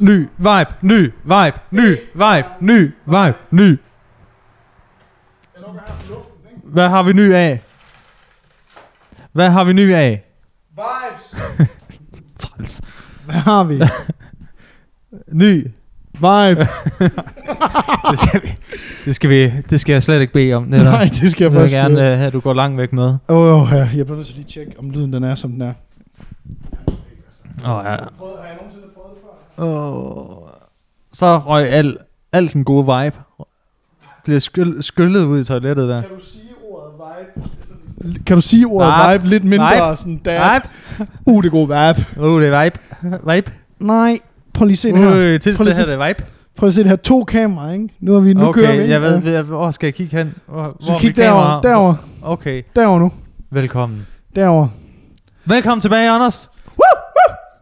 Ny vibe, ny vibe, ny vibe, ny vibe, ny. Hvad har vi ny af? Hvad har vi ny af? Vibes! Træls. Hvad har vi? Ny. Vibe! Det skal vi. Det skal, vi, det skal jeg slet ikke bede om. Det. Nej, det skal jeg jeg vil faktisk gerne ikke. uh, have, at du går langt væk med. Åh, oh, ja. jeg bliver nødt til lige at tjekke, om lyden den er, som den er. Åh, oh, ja. Har jeg nogensinde? Oh. Så røg al, al den gode vibe. Bliver skyl, skyllet ud i toilettet der. Kan du sige ordet vibe? Sådan- Kan du sige ordet Vibe. vibe, lidt mindre Vibe. sådan dad? Vibe. Uh, det er god vibe. Uh, det er vibe. Vibe. Nej, prøv lige at se det her. Uh, til Prøv lige det at her, det er vibe. Prøv at se det her. To kameraer, ikke? Nu, har vi, nu kører vi. Okay, ikke? jeg ved, ved, hvor skal jeg kigge hen? Hvor, Så hvor kig derover, derover, Okay, derover nu. velkommen. Derover. Velkommen tilbage, Anders.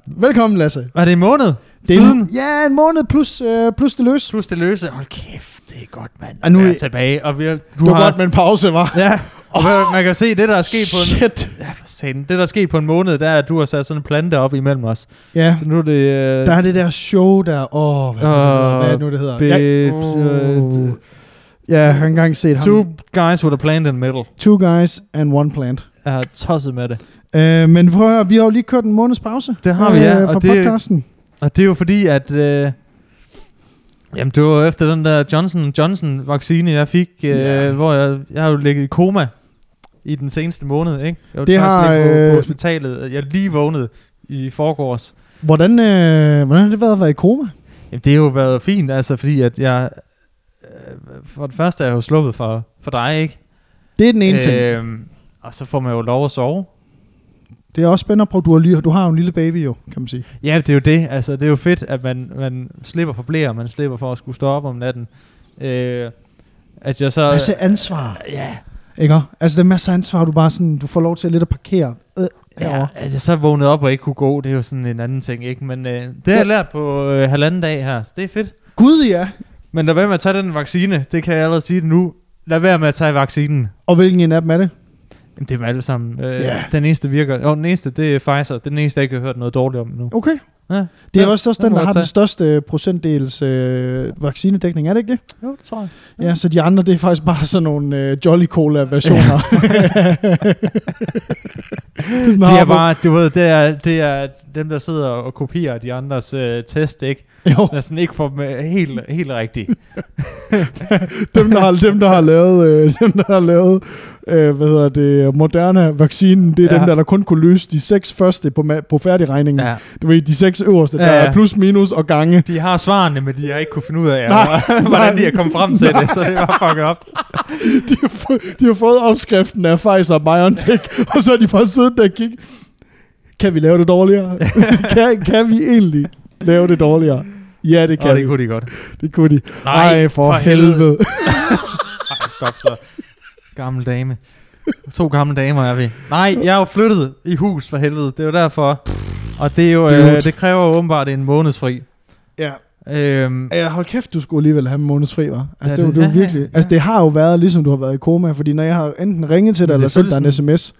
Velkommen, Lasse. Er det en måned Det er siden? en, ja, en måned plus, øh, plus det løs. Plus det løse. Hold kæft, det er godt, mand. Og nu er jeg tilbage, og vi har, du var har, godt med en pause, var. Ja, og oh, man kan se, det der er sket på en... Shit. Ja, for satan. Det der er sket på en måned, der er, at du har sat sådan en plante op imellem os. Ja, Så nu er det... Øh, der er det der show der. Åh, oh, hvad, oh, hvad er det nu, det hedder? Babes, øh, oh. Ja, jeg har engang set ham. Two guys with a plant in the middle. Two guys and one plant. Jeg har tosset med det. Uh, men prøv at høre, vi har jo lige kørt en måneds pause. Det har vi, ja, øh, og For det- podcasten. Og det er jo fordi, at... Øh, jamen, det var efter den der Johnson Johnson vaccine, jeg fik, øh, Ja. hvor jeg, jeg har jo ligget i koma i den seneste måned, ikke? Jeg var Det har, på, på øh, hospitalet. Jeg lige vågnet i forgårs. Hvordan, øh, hvordan har det været at være i koma? Jamen, det har jo været fint, altså, fordi at jeg... Øh, for det første er jeg jo sluppet for, for dig, ikke? Det er den ene ting. Øhm, og så får man jo lov at sove. Det er også spændende at prøve. Du har, lige, du har jo en lille baby jo, kan man sige. Ja, det er jo det. Altså, det er jo fedt, at man, man slipper for blære, man slipper for at skulle stå op om natten. Øh, at jeg så... Masse ansvar. ja, Ikke? Altså, det er masser af ansvar, du bare sådan, du får lov til at lidt at parkere. Øh, ja, herovre. at jeg så vågnede op og ikke kunne gå, det er jo sådan en anden ting, ikke? Men øh, det har jeg lært på øh, halvanden dag her, så det er fedt. Gud ja. Men lad være med at tage den vaccine, det kan jeg allerede sige nu. Lad være med at tage vaccinen. Og hvilken en af dem er det? Jamen, det er dem alle sammen. Øh, Ja. Den eneste virker. Jo, den eneste, det er Pfizer. Det er den eneste, jeg ikke har hørt noget dårligt om nu. Okay. Ja, Det er ja, også, også den der har tage. den største procentdels øh, vaccinedækning, er det ikke det? Jo, det tror jeg. Ja, så de andre, det er faktisk bare sådan nogle øh, Jolly Cola-versioner. det er bare, du ved, det er, det er dem, der sidder og kopierer de andres øh, test, ikke? Jo, Der sådan ikke får dem øh, helt, helt rigtigt. dem, der har, dem, der har lavet, øh, dem, der har lavet øh, hvad hedder det, moderne vaccinen, det er Ja. dem, der, der kun kunne løse de seks første på, på færdigregningen. Ja. Du ved, de seks øverste, der Ja, ja. er plus, minus og gange. De har svarene, men de har ikke kunne finde ud af, Nej, hvordan nej. de er kommet frem til det, så det var fucket op. De har, fået, de har fået opskriften af Pfizer og BioNTech, og så har de bare siddet der og kigget. Kan vi lave det dårligere? kan, kan vi egentlig lave det dårligere? Ja, det kan vi. det kunne de godt. Det kunne de. Nej, Ej, for, for helvede. helvede. Ej, stop så. Gammel dame. To gamle damer er vi. Nej, jeg er jo flyttet i hus for helvede. Det er jo derfor. Og det, er jo, øh, det kræver jo åbenbart en månedsfri. Ja. Øhm, Ja, hold kæft, du skulle alligevel have en måneds fri, var. Altså, Ja, det, det- det, ja, virkelig. ja. Altså, det har jo været, ligesom du har været i koma, fordi når jeg har enten ringet til dig, eller er sendt dig en sms,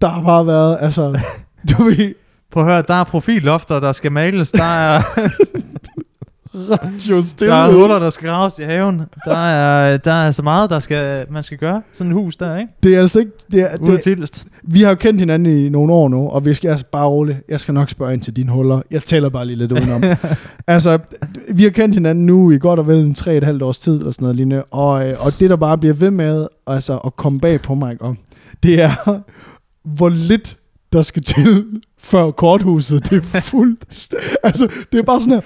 der har bare været, altså, du ved, prøv at høre, der er profillofter, der skal males. Der er, radio der er stille. huller, der skal graves i haven. Der er, der er så meget, der skal, man skal gøre. Sådan et hus der, ikke? Det er altså ikke, det er, det, Tilst. vi har jo kendt hinanden i nogle år nu, og vi skal altså bare roligt, jeg skal nok spørge ind til dine huller. Jeg tæller bare lige lidt udenom. altså, vi har kendt hinanden nu i godt og vel en tre et halvt års tid, eller sådan noget lignende, og, øh, og det, der bare bliver ved med altså, at komme bag på mig, om, det er, hvor lidt der skal til, før korthuset, det er fuldt. altså, det er bare sådan her,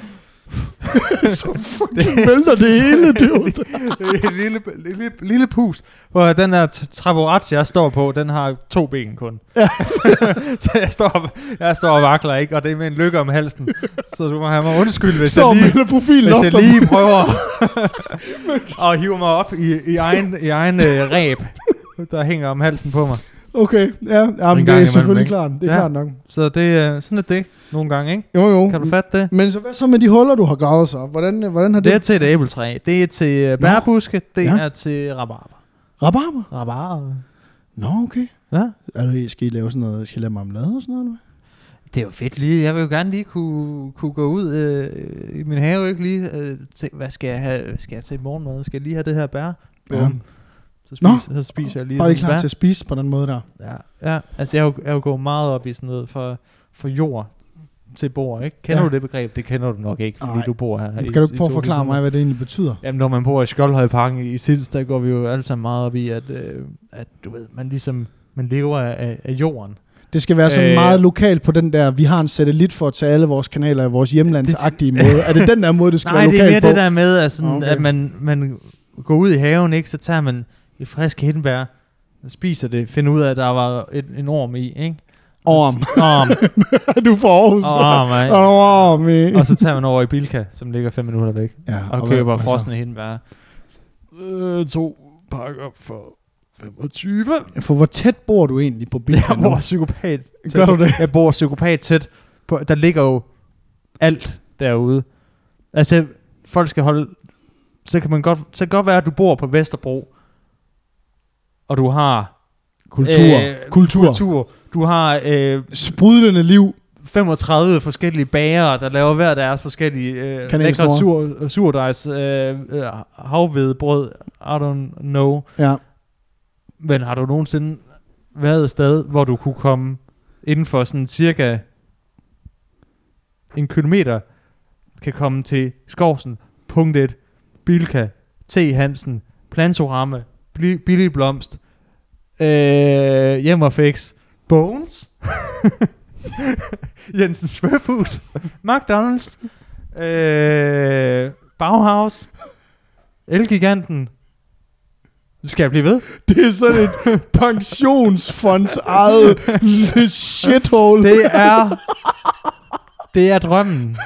så fucking vælter det hele, dude. lille, lille, lille pus, hvor den her t- traborat, jeg står på, den har to ben kun. Ja. så jeg står, jeg står og vakler ikke, og det er med en lykke om halsen. Så du må have mig undskyld, hvis Står jeg lige, med profilen hvis jeg lige prøver at hive mig op i, i egen, i egen øh, ræb, der hænger om halsen på mig. Okay, ja, ja men gang det er selvfølgelig ikke? klart. Det er Ja. klart nok. Så det er sådan er det nogle gange, ikke? Jo, jo. Kan du fatte det? Men så hvad så med de huller, du har gravet så? Hvordan, øh, hvordan har det... Det er til et æbletræ. Det er til øh, bærbuske. Det Ja. er til rabarber. Rabarber? Rabarber. Nå, okay. Ja. Er du, skal I lave sådan noget, skal I lave marmelade og sådan noget? Eller? Det er jo fedt lige. Jeg vil jo gerne lige kunne, kunne gå ud øh, i min have, ikke lige øh, tænke, hvad skal jeg have, hvad skal jeg til morgenmad? Skal jeg lige have det her bær? Ja. Så, Nå. spiser, så spiser jeg lige Bare lige klar til at spise på den måde der. Ja, ja. altså jeg er jo, jeg er jo gået meget op i sådan noget for, for jord til bord, ikke? Kender Ja. du det begreb? Det kender du nok ikke, fordi Nej. du bor her. i- Kan du i prøve at forklare 2000? mig, hvad det egentlig betyder? Jamen, når man bor i Skjoldhøjparken i Sils, der går vi jo alle sammen meget op i, at, øh, at du ved, man ligesom, man lever af, af jorden. Det skal være sådan Øh. meget lokalt på den der, vi har en satellit for at tage alle vores kanaler af vores hjemlandsagtige måde. Er det den der måde, det skal Nej, være det er lokalt mere på? det der med, at, sådan, Okay. okay. at man, man går ud i haven, ikke? så tager man et frisk hindbær, og spiser det, finder ud af, at der var et, en orm i, ikke? Orm. Orm. du for Aarhus. Orm, ej. Orm. ikke? og så tager man over i Bilka, som ligger 5 minutter væk, Ja, og, hvad- køber frosne hindbær. Øh, to pakker for 25. For hvor tæt bor du egentlig på Bilka Jeg nu? bor psykopat. tæt Gør du det? Jeg bor psykopat tæt på, der ligger jo alt derude. Altså, folk skal holde, så kan man godt, så kan godt være, at du bor på Vesterbro, og du har Kultur. Øh, Kultur. kultur. Du har øh, Sprudlende liv. 35 forskellige bagere, der laver hver deres forskellige øh, lækre sur, surdejs øh, øh, havvedbrød. I don't know. Ja. Men har du nogensinde været et sted, hvor du kunne komme inden for sådan cirka en kilometer, kan komme til Skovsen, punkt 1, Bilka, T. Hansen, Plantorama, Billig Blomst, øh, Hjem og Fix, Bones, Jensens Svøbhus, McDonald's, øh, Bauhaus, Elgiganten. Skal jeg blive ved? Det er sådan et pensionsfonds eget shithole. Det er... Det er drømmen.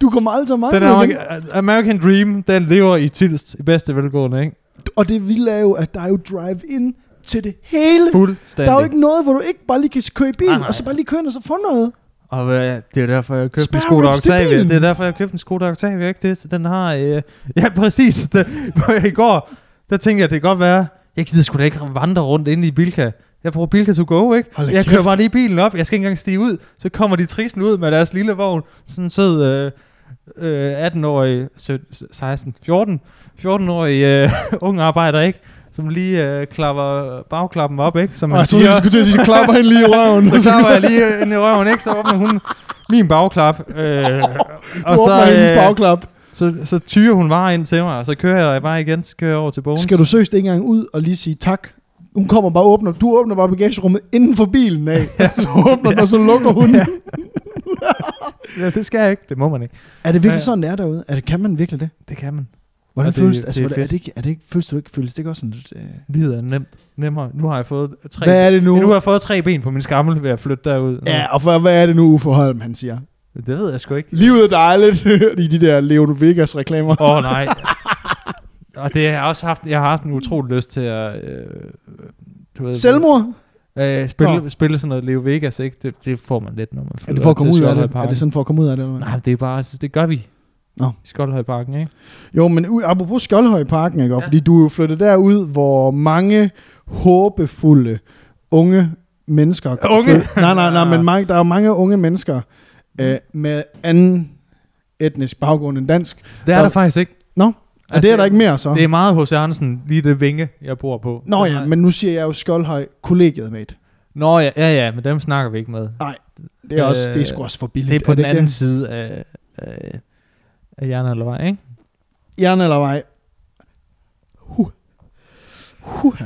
Du kommer aldrig meget Den American, American Dream, den lever i Tilst i bedste velgående, ikke? Og det vilde er jo, at der er jo drive-in til det hele. Fuldstændig. Der er jo ikke noget, hvor du ikke bare lige kan køre i bil, Nej, nej. og så bare lige køre ind og så få noget. Og hvad, det er derfor, jeg købte en Skoda Octavia. bilen. Det er derfor, jeg købte en Skoda Octavia, ikke det? Så den har... Øh, ja, præcis. Det, I går, der tænkte jeg, det kan godt være, jeg gider sgu da ikke vandre rundt inde i Bilka. Jeg bruger Bilka to go, ikke? Hold jeg kæft. kører bare lige bilen op. Jeg skal ikke engang stige ud. Så kommer de trisen ud med deres lille vogn. Sådan en sød øh, øh, 18-årig, sø- 16, 14, 14-årig øh, ung arbejder, ikke? Som lige øh, klapper bagklappen op, ikke? Som Og man jeg troede, siger. du skulle til at sige, klapper hende lige i røven. Så klapper jeg lige ind i røven, ikke? Så åbner hun min bagklap. Øh, Du åbner hendes bagklap. så, så tyrer hun varer ind til mig, og så kører jeg bare igen, så kører jeg over til Bones. Skal du søge ikke engang ud og lige sige tak? Hun kommer bare og åbner. Du åbner bare bagagerummet inden for bilen af. Så åbner den, og så lukker hun. Ja. Ja, det skal jeg ikke. Det må man ikke. Er det virkelig Ja. sådan, det er derude? Er det, kan man virkelig det? Det kan man. Hvordan Og det- føles det? Altså, det er er, det ikke, er det ikke, føles det ikke, føles det ikke også sådan lidt... Øh... Livet er nemt. Nemmere. Nu har jeg fået tre... Hvad er det nu? Nu har jeg fået tre ben på min skammel ved at flytte derud. Ja, og for, hvad er det nu, Uffe Holm, han siger? Det ved jeg sgu ikke. Livet er dejligt i de der Leon Vegas reklamer. Åh oh, nej. og det har jeg også haft, jeg har haft en utrolig lyst til at... Øh, du ved, Selvmord? Øh, spille, Nå. spille sådan noget Leo Vegas, ikke? Det, det får man lidt, når man Er det for at komme ud af det? Er det sådan for at komme ud af det? Eller? Nej, det er bare, det gør vi. Nå. I Skoldhøjparken, ikke? Jo, men u- apropos Skjoldhøj Parken, ikke? Ja. fordi du er jo flyttet derud, hvor mange håbefulde unge mennesker... Unge? Fø- nej, nej, nej, men mange, der er jo mange unge mennesker øh, med anden etnisk baggrund end dansk. Det er Der- der faktisk ikke. Nå, er Altså, det er der ikke mere så? Det er meget hos Andersen, lige det vinge, jeg bor på. Nå ja, men nu siger jeg jo Skjoldhøj kollegiet, mate. Nå ja, ja, ja, men dem snakker vi ikke med. Det er, også, Øh, det er sgu også for billigt. Det er på den ikke anden det? side af, af, af Jern eller vej, ikke? Jern eller vej? Huh. Huh.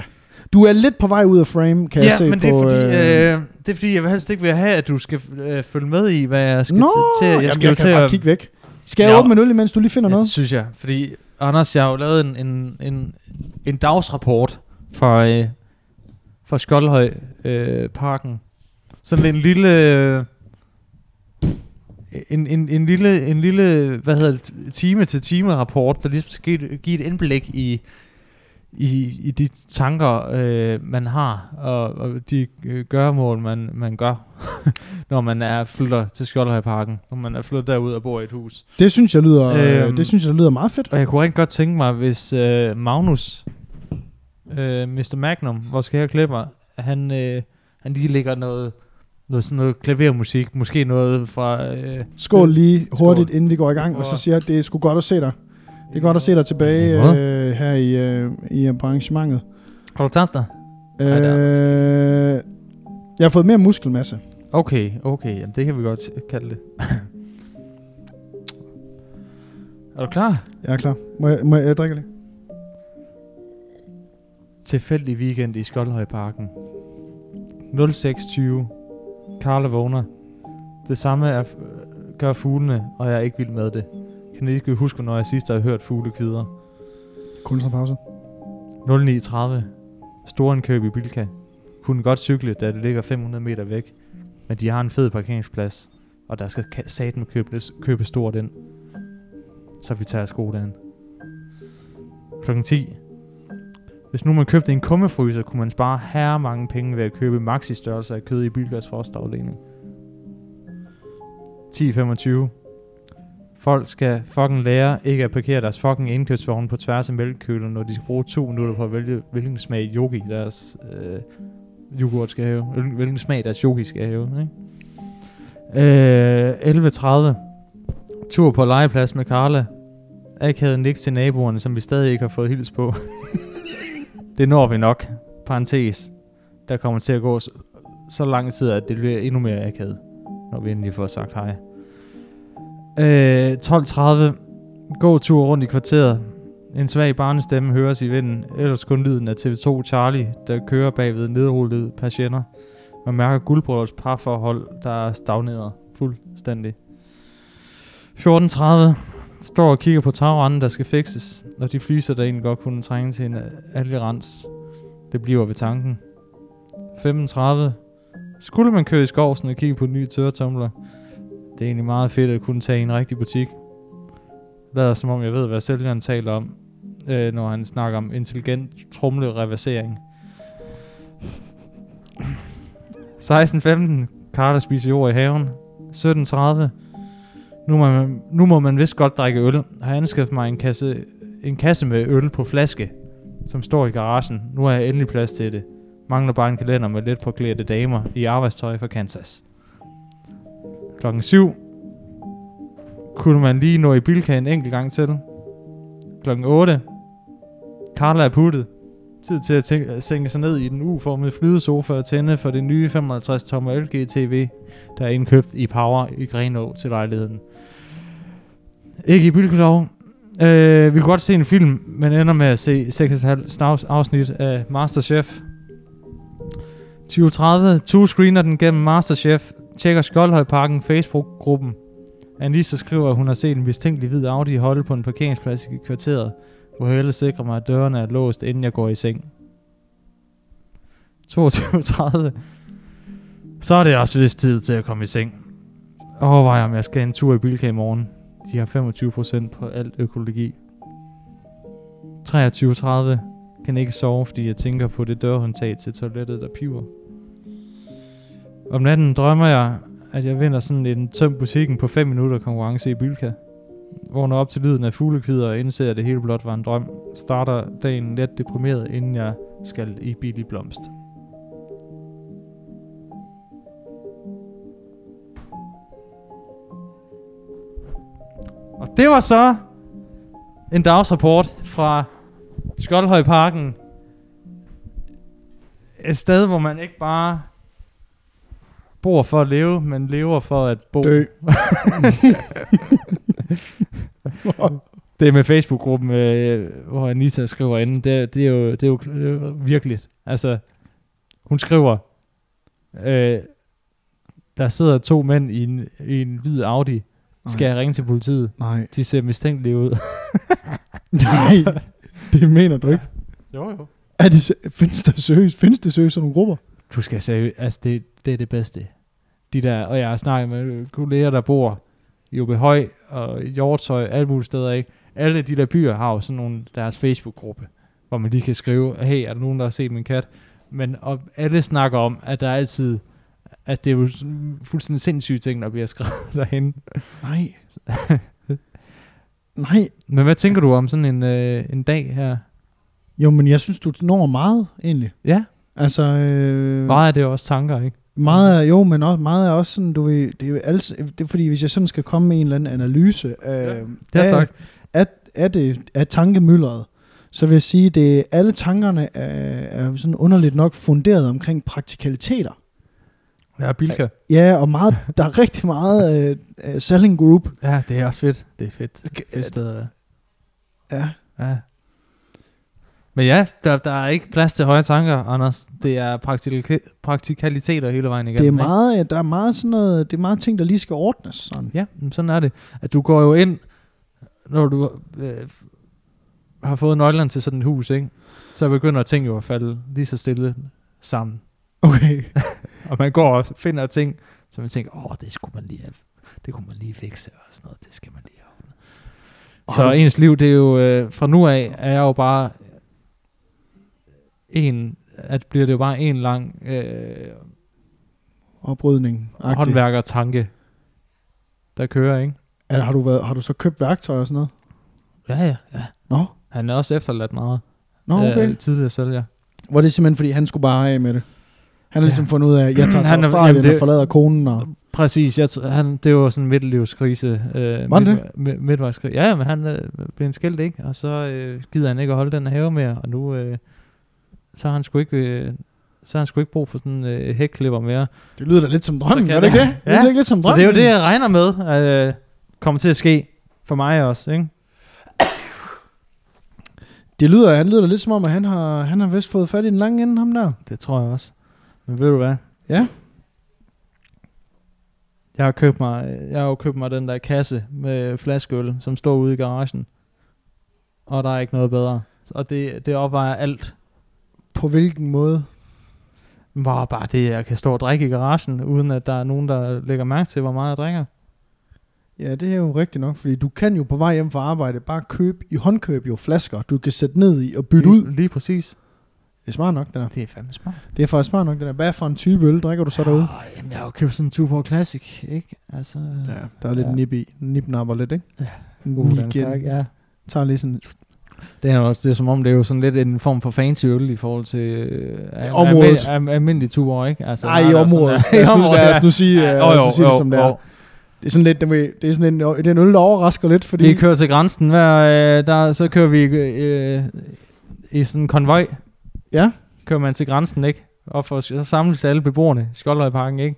Du er lidt på vej ud af frame, kan jeg ja, se men på... det er, fordi, øh, øh, det er fordi, jeg helst ikke vil have, at du skal øh, følge med i, hvad jeg skal Nå, til. Jeg jamen, skal jeg jo kan til bare at, kigge væk. Skal jeg åbne en øl, imens du lige finder noget? det synes jeg. Fordi, Anders, jeg har jo lavet en, en, en, en dagsrapport for, øh, for Skoldhøj øh, Parken. Sådan en lille... øh, En, en, en, lille, en lille, hvad hedder det, time til time rapport, der ligesom skal give, et indblik i, i, i de tanker, øh, man har, og, og de øh, gøremål, man, man gør, når man er flytter til Skjoldhøjparken, når man er flyttet derud og bor i et hus. Det synes jeg lyder, Øhm, øh, det synes jeg lyder meget fedt. Og jeg kunne rigtig godt tænke mig, hvis øh, Magnus, øh, Mr. Magnum, hvor skal jeg klippe mig, han, øh, han lige lægger noget, noget sådan noget klavermusik, måske noget fra... Øh, Skål lige hurtigt, Skål. inden vi går i gang, og så siger jeg, at det er sgu godt at se dig. Det er godt at se dig tilbage øh, her i, øh, i arrangementet. har du tabt dig? Øh, jeg har fået mere muskelmasse. Okay, okay, jamen det kan vi godt kalde det. er du klar? Jeg er klar. Må jeg, må jeg, jeg drikke lige? Tilfældig weekend i Skoldhøjparken. 06.20. Karla vågner. Det samme er, gør fuglene, og jeg er ikke vild med det. Kan I ikke huske, når jeg sidst har hørt fugle kvider? Kunstnerpause. 09.30. Storindkøb i Bilka. Kunne godt cykle, da det ligger 500 meter væk. Men de har en fed parkeringsplads, og der skal ka- satan købe, købe stort ind. Så vi tager skodagen. Klokken 10. Hvis nu man købte en kummefryser, kunne man spare her mange penge ved at købe maxi størrelse af kød i Bilgas frostafdeling. 10.25. Folk skal fucking lære ikke at parkere deres fucking indkøbsvogne på tværs af mælkekøler, når de skal bruge to minutter på at vælge, hvilken smag yogi deres øh, yoghurt skal have. Hvilken, hvilken smag deres yogi skal have. Ikke? Øh, 11.30. Tur på legeplads med Carla. Akavet nik til naboerne, som vi stadig ikke har fået hils på. det når vi nok. Parentes. Der kommer til at gå så, så lang tid, at det bliver endnu mere akavet, når vi endelig får sagt hej. Øh, 12.30. God tur rundt i kvarteret. En svag barnestemme høres i vinden, ellers kun lyden af TV2 Charlie, der kører bagved nedrullede patienter. Man mærker guldbrøders parforhold, der er stagneret fuldstændig. 14.30. Står og kigger på tagranden, der skal fikses, og de flyser, der egentlig godt kunne trænge til en algerens. Det bliver ved tanken. 35. Skulle man køre i skovsen og kigge på nye tørretumbler? det er egentlig meget fedt at kunne tage i en rigtig butik. Lader som om jeg ved, hvad sælgeren taler om, øh, når han snakker om intelligent trumle-reversering. 16.15. Carter spiser jord i haven. 17.30. Nu må, man, nu må man vist godt drikke øl. Har jeg anskaffet mig en kasse, en kasse med øl på flaske, som står i garagen. Nu har jeg endelig plads til det. Mangler bare en kalender med let påklædte damer i arbejdstøj fra Kansas. Klokken 7. Kunne man lige nå i Bilka en enkelt gang til. Klokken 8. Carla er puttet. Tid til at tænke, sænke sig ned i den uformede flydesofa og tænde for det nye 55 tommer LG TV, der er indkøbt i Power i Grenå til lejligheden. Ikke i Bylkelov. Øh, vi kunne godt se en film, men ender med at se 6,5 afsnit af Masterchef. 2030, to screener den gennem Masterchef, tjekker Skoldhøjparken Facebook-gruppen. Anissa skriver, at hun har set en mistænkelig hvid Audi holde på en parkeringsplads i kvarteret, du hellere sikre mig, at dørene er låst, inden jeg går i seng. 22.30. Så er det også vist tid til at komme i seng. Overvej, om jeg skal en tur i Bilka i morgen. De har 25% på alt økologi. 23.30. Kan ikke sove, fordi jeg tænker på det dørhåndtag til toilettet, der piver. Om natten drømmer jeg, at jeg vinder sådan en tøm butikken på 5 minutter konkurrence i Bilka. Vågner op til lyden af fuglekvider og indser, at det hele blot var en drøm. Starter dagen let deprimeret, inden jeg skal i billig blomst. Og det var så en dagsrapport fra Skoldhøjparken. Et sted, hvor man ikke bare bor for at leve, men lever for at bo. Dø. Det er med Facebook-gruppen, øh, hvor Anita skriver inden, det, det, er jo, det, er jo, det er jo virkeligt. Altså, hun skriver, øh, der sidder to mænd i en, i en hvid Audi. Skal jeg ringe til politiet? Nej. De ser mistænkelige ud. Nej. Det mener du ikke. jo, jo. Er det, findes der seriøst? Findes det seriøst sådan nogle grupper? Du skal seriøst, altså det, det er det bedste. De der, og jeg har snakket med kolleger, der bor i Høj og i Hjortshøj, alle mulige steder, ikke? Alle de der byer har jo sådan nogle, deres Facebook-gruppe, hvor man lige kan skrive, hey, er der nogen, der har set min kat? Men og alle snakker om, at der er altid, at det er jo fuldstændig sindssyge ting, der bliver skrevet derhen. Nej. Nej. Men hvad tænker du om sådan en, øh, en dag her? Jo, men jeg synes, du når meget, egentlig. Ja, Altså, øh, meget af det er også tanker, ikke? Meget er, jo, men også, meget er også sådan, du ved, det er jo altså, det er fordi, hvis jeg sådan skal komme med en eller anden analyse af, Ja, af, tak. af, af, det, af tankemølleret, så vil jeg sige, det alle tankerne er, er sådan underligt nok funderet omkring praktikaliteter. Ja, Bilka. Ja, og meget, der er rigtig meget uh, uh, selling group. Ja, det er også fedt. Det er fedt. Fedt sted at være. Ja, Ja. Men ja, der, der er ikke plads til høje tanker, Anders. Det er praktika- praktikaliteter hele vejen igennem. det er ikke? meget, der er meget sådan noget, det er meget ting, der lige skal ordnes. Sådan. Ja, sådan er det. At du går jo ind, når du øh, har fået nøglerne til sådan et hus, ikke? så begynder ting jo at falde lige så stille sammen. Okay. Og man går og finder ting, som man tænker, åh, det skulle man lige have, det kunne man lige fikse og sådan noget, det skal man lige have. Så ens liv, det er jo, øh, fra nu af, er jeg jo bare en, at bliver det jo bare en lang øh, Oprydning. håndværkertanke, der kører, ikke? Er, har, du været, har du så købt værktøj og sådan noget? Ja, ja, ja. Nå, Han er også efterladt meget. Nå okay. Øh, tidligere sælger. Var det simpelthen, fordi han skulle bare af med det? Han har Ja. ligesom fundet ud af, at jeg tager til Han Australien jamen, det- og forlader konen. Og... Præcis, jeg, han, det var sådan en midtlivskrise. Øh, Var det midt, midtvejskrise. Ja, men han øh, blev en skilt, ikke? Og så øh, gider han ikke at holde den have mere, og nu øh, så har han sgu ikke... Øh, så har han sgu ikke brug for sådan en øh, hækklipper mere. Det lyder da lidt som drømmen, er det det- ikke det? Ja. Det ikke lidt som Så drømmen. det er jo det, jeg regner med, at øh, kommer til at ske for mig også, ikke? Det lyder, han lyder da lidt som om, at han har, han har vist fået fat i den lange ende, ham der. Det tror jeg også. Men ved du hvad? Ja. Jeg har købt mig, jeg har jo købt mig den der kasse med flaskeøl, som står ude i garagen. Og der er ikke noget bedre. Og det, det opvejer alt. På hvilken måde? Bare, bare det, jeg kan stå og drikke i garagen, uden at der er nogen, der lægger mærke til, hvor meget jeg drikker. Ja, det er jo rigtigt nok, fordi du kan jo på vej hjem fra arbejde bare købe i håndkøb jo flasker, du kan sætte ned i og bytte ud. Lige, lige præcis. Det er smart nok, det der. Det er fandme smart. Det er faktisk smart nok, det der. Hvad for en type øl drikker du så derude? Oh, jamen, jeg har jo købt sådan en Tuborg Classic, ikke? Altså, Ja, der er lidt Ja. nip i. Nipnapper lidt, ikke? Ja. Uh, den er stærk, ja. Tager lige sådan... Det er også det er som om, det er jo sådan lidt en form for fancy øl i forhold til øh, Området. almindelig- al- almindelig Tuborg, ikke? Altså, Ej, der i er sådan området. der- Lad os nu, området, lad ja. os nu sige, Ja, ja, jo, lad jo, sige det jo, som det er. jo. Det er sådan lidt, det er sådan en, det er en øl, der overrasker lidt, fordi... Vi kører til grænsen hver, øh, der, så kører vi øh, i sådan en konvoj. Ja. Kører man til grænsen, ikke? Og for, så samles alle beboerne i Skoldhøjparken, ikke?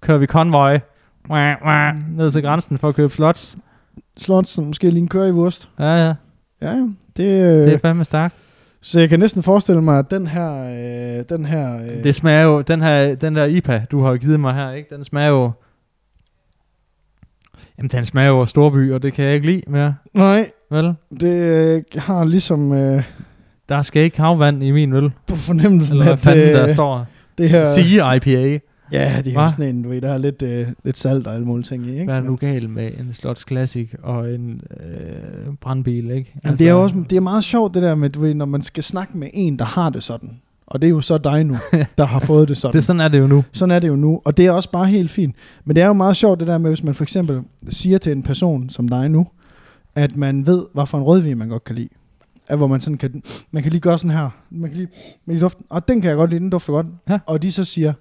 Kører vi konvoj ned til grænsen for at købe slots. Slot, som måske lige en kører i wurst. Ja, ja. Ja, ja. Det, øh, Det er fandme stærkt. så jeg kan næsten forestille mig, at den her... Øh, den her øh, Det smager jo, den her, den der IPA, du har givet mig her, ikke? Den smager jo... Jamen, den smager jo af storby, og det kan jeg ikke lide mere, Nej, vel? det øh, har ligesom øh, Der skal ikke havvand i min øl. på fornemmelsen, Eller hvad at fanden øh, der står. det her... Sige IPA. Ja, det er Hva? jo sådan en, du ved, der er lidt, øh, lidt salt og alle mulige ting i, ikke? Hvad er nu galt med en Slots Classic og en øh, brandbil, ikke? Altså, Jamen, det er jo også det er meget sjovt det der med, du ved, når man skal snakke med en, der har det sådan. Og det er jo så dig nu, der har fået det sådan. Det, sådan er det jo nu. Sådan er det jo nu, og det er også bare helt fint. Men det er jo meget sjovt det der med, hvis man for eksempel siger til en person som dig nu, at man ved, hvad for en rødvin man godt kan lide. At hvor man sådan kan, man kan lige gøre sådan her, man kan lige, med duften, og den kan jeg godt lide, den dufter godt. Ja. Og de så siger,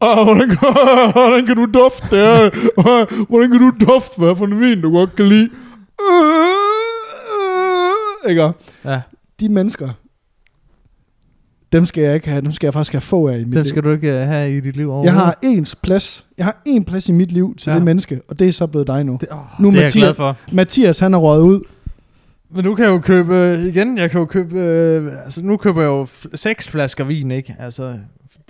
Åh, hvordan, kan, hvordan kan du dufte det? Hvordan kan du dufte, hvad for en vin du godt kan lide? Ikke? Ja, De mennesker, dem skal jeg ikke have, dem skal jeg faktisk have få af i mit liv. skal du ikke have i dit liv over. Jeg har ens plads. Jeg har en plads i mit liv til Ja. det menneske, og det er så blevet dig nu. det, oh, Nu det er jeg Mathias- glad for. Mathias, han er røget ud. Men nu kan jeg jo købe, øh, igen, jeg kan jo købe, øh, altså nu køber jeg jo seks flasker vin, ikke? Altså,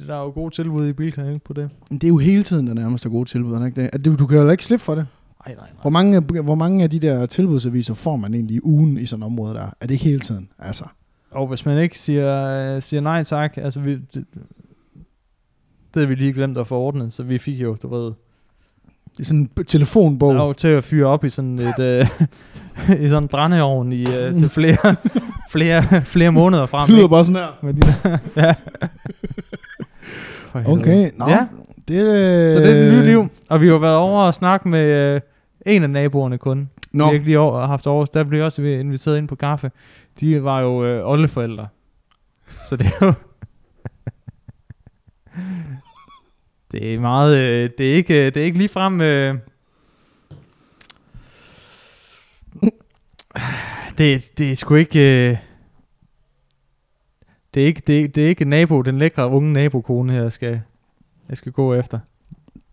der er jo gode tilbud i Bilka, ikke, på det? Det er jo hele tiden, der nærmest er gode tilbud, er ikke det? At du, du kan jo ikke slippe for det. Nej, nej, Hvor mange, hvor mange af de der tilbudsaviser får man egentlig i ugen i sådan et område der? Er det hele tiden? Altså. Og hvis man ikke siger, øh, siger nej tak, altså vi, det, det har vi lige glemt at få ordnet, så vi fik jo, du ved, Det er sådan en telefonbog. lov til at fyre op i sådan et, øh, i sådan en brændeovn i, øh, til flere, flere, flere måneder frem. Det lyder ikke? bare sådan her. Med de der, ja. Okay, nå. Ja. Det, øh... Så det er et nyt liv, og vi har været over og snakke med øh, en af naboerne kun. Nå, Vi har ikke lige over, haft over, der blev også inviteret ind på kaffe. De var jo øh, oldeforældre. Så det er jo... Det er meget, øh, det er ikke, det er ikke lige frem, øh, det, det er sgu ikke, øh, det er ikke, det, det er ikke nabo, den lækre unge nabokone her, jeg skal, jeg skal gå efter.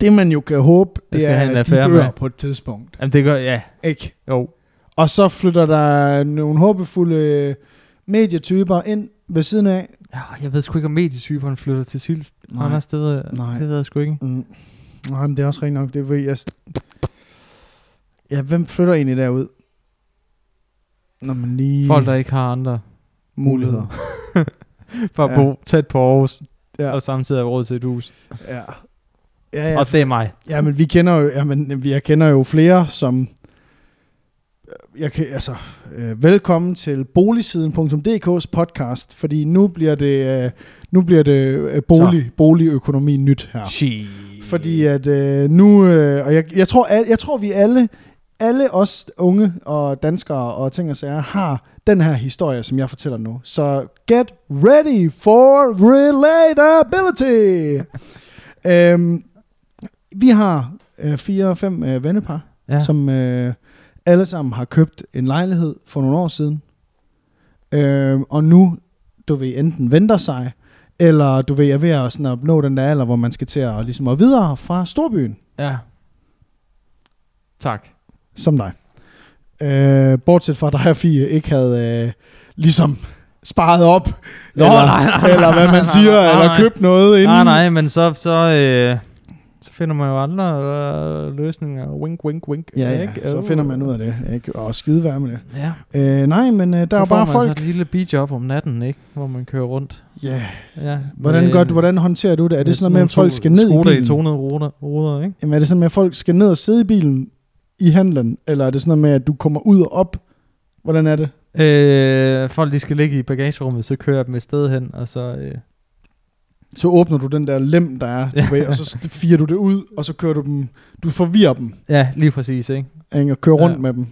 Det man jo kan håbe, Jeg det er, at de dør med. på et tidspunkt. Jamen det gør, ja, Ikke? jo. Og så flytter der nogle håbefulde medietyper ind ved siden af. Ja, jeg ved sgu ikke, om medietyperen flytter til Sils. Nej. Andre steder, Nej. det ved jeg sgu ikke. Mm. Nej, men det er også rigtigt nok. Det ved jeg. Ja, hvem flytter egentlig derud? Når man lige... Folk, der ikke har andre muligheder. for at Ja. bo tæt på Aarhus, Ja. og samtidig have råd til et hus. Ja. Ja, ja. Og det er mig. Ja, men vi kender jo, ja, men vi jeg kender jo flere, som... Jeg kan, altså, øh, velkommen til boligsiden.dk's podcast, fordi nu bliver det, øh, nu bliver det øh, bolig, boligøkonomi nyt her. Shit. Fordi at øh, nu, øh, og jeg, jeg, tror, al, jeg tror, vi alle, alle os unge og danskere og ting og sager, har den her historie, som jeg fortæller nu. Så get ready for relatability! øhm, vi har øh, fire-fem øh, vennepar, Ja. som øh, alle sammen har købt en lejlighed for nogle år siden. Øh, og nu, du ved, enten venter sig, eller du ved, er ved at, sådan at nå den der alder, hvor man skal til at, ligesom at videre fra storbyen, ja. Tak. Som dig. Øh, bortset fra, at dig og Fie ikke havde øh, ligesom sparet op, Nå, eller, nej, nej, nej, eller hvad nej, man nej, siger, nej, eller nej. købt noget inden. Nej, nej, men så, så, øh, så finder man jo andre øh, løsninger. Wink, wink, wink. Ja, ja, ikke? så finder man ud af det, ikke? og skide være med det. Ja. Øh, nej, men øh, der så er bare man folk... så et lille bijob om natten, ikke? Hvor man kører rundt. Ja. Ja. Hvordan, Med- gør du, hvordan håndterer du det? Er det sådan noget med, at folk skal ned i i bilen? 200 ruder, ruder ikke? Jamen, er det sådan med, at folk skal ned og sidde i bilen i handlen? Eller er det sådan noget med, at du kommer ud og op? Hvordan er det? Øh, folk de skal ligge i bagagerummet, så kører jeg dem et sted hen, og så... Øh, Så åbner du den der lem, der er, du ved, og så firer du det ud, og så kører du dem, du forvirrer dem, ja, lige præcis, ikke? ikke? og kører rundt Ja. med dem.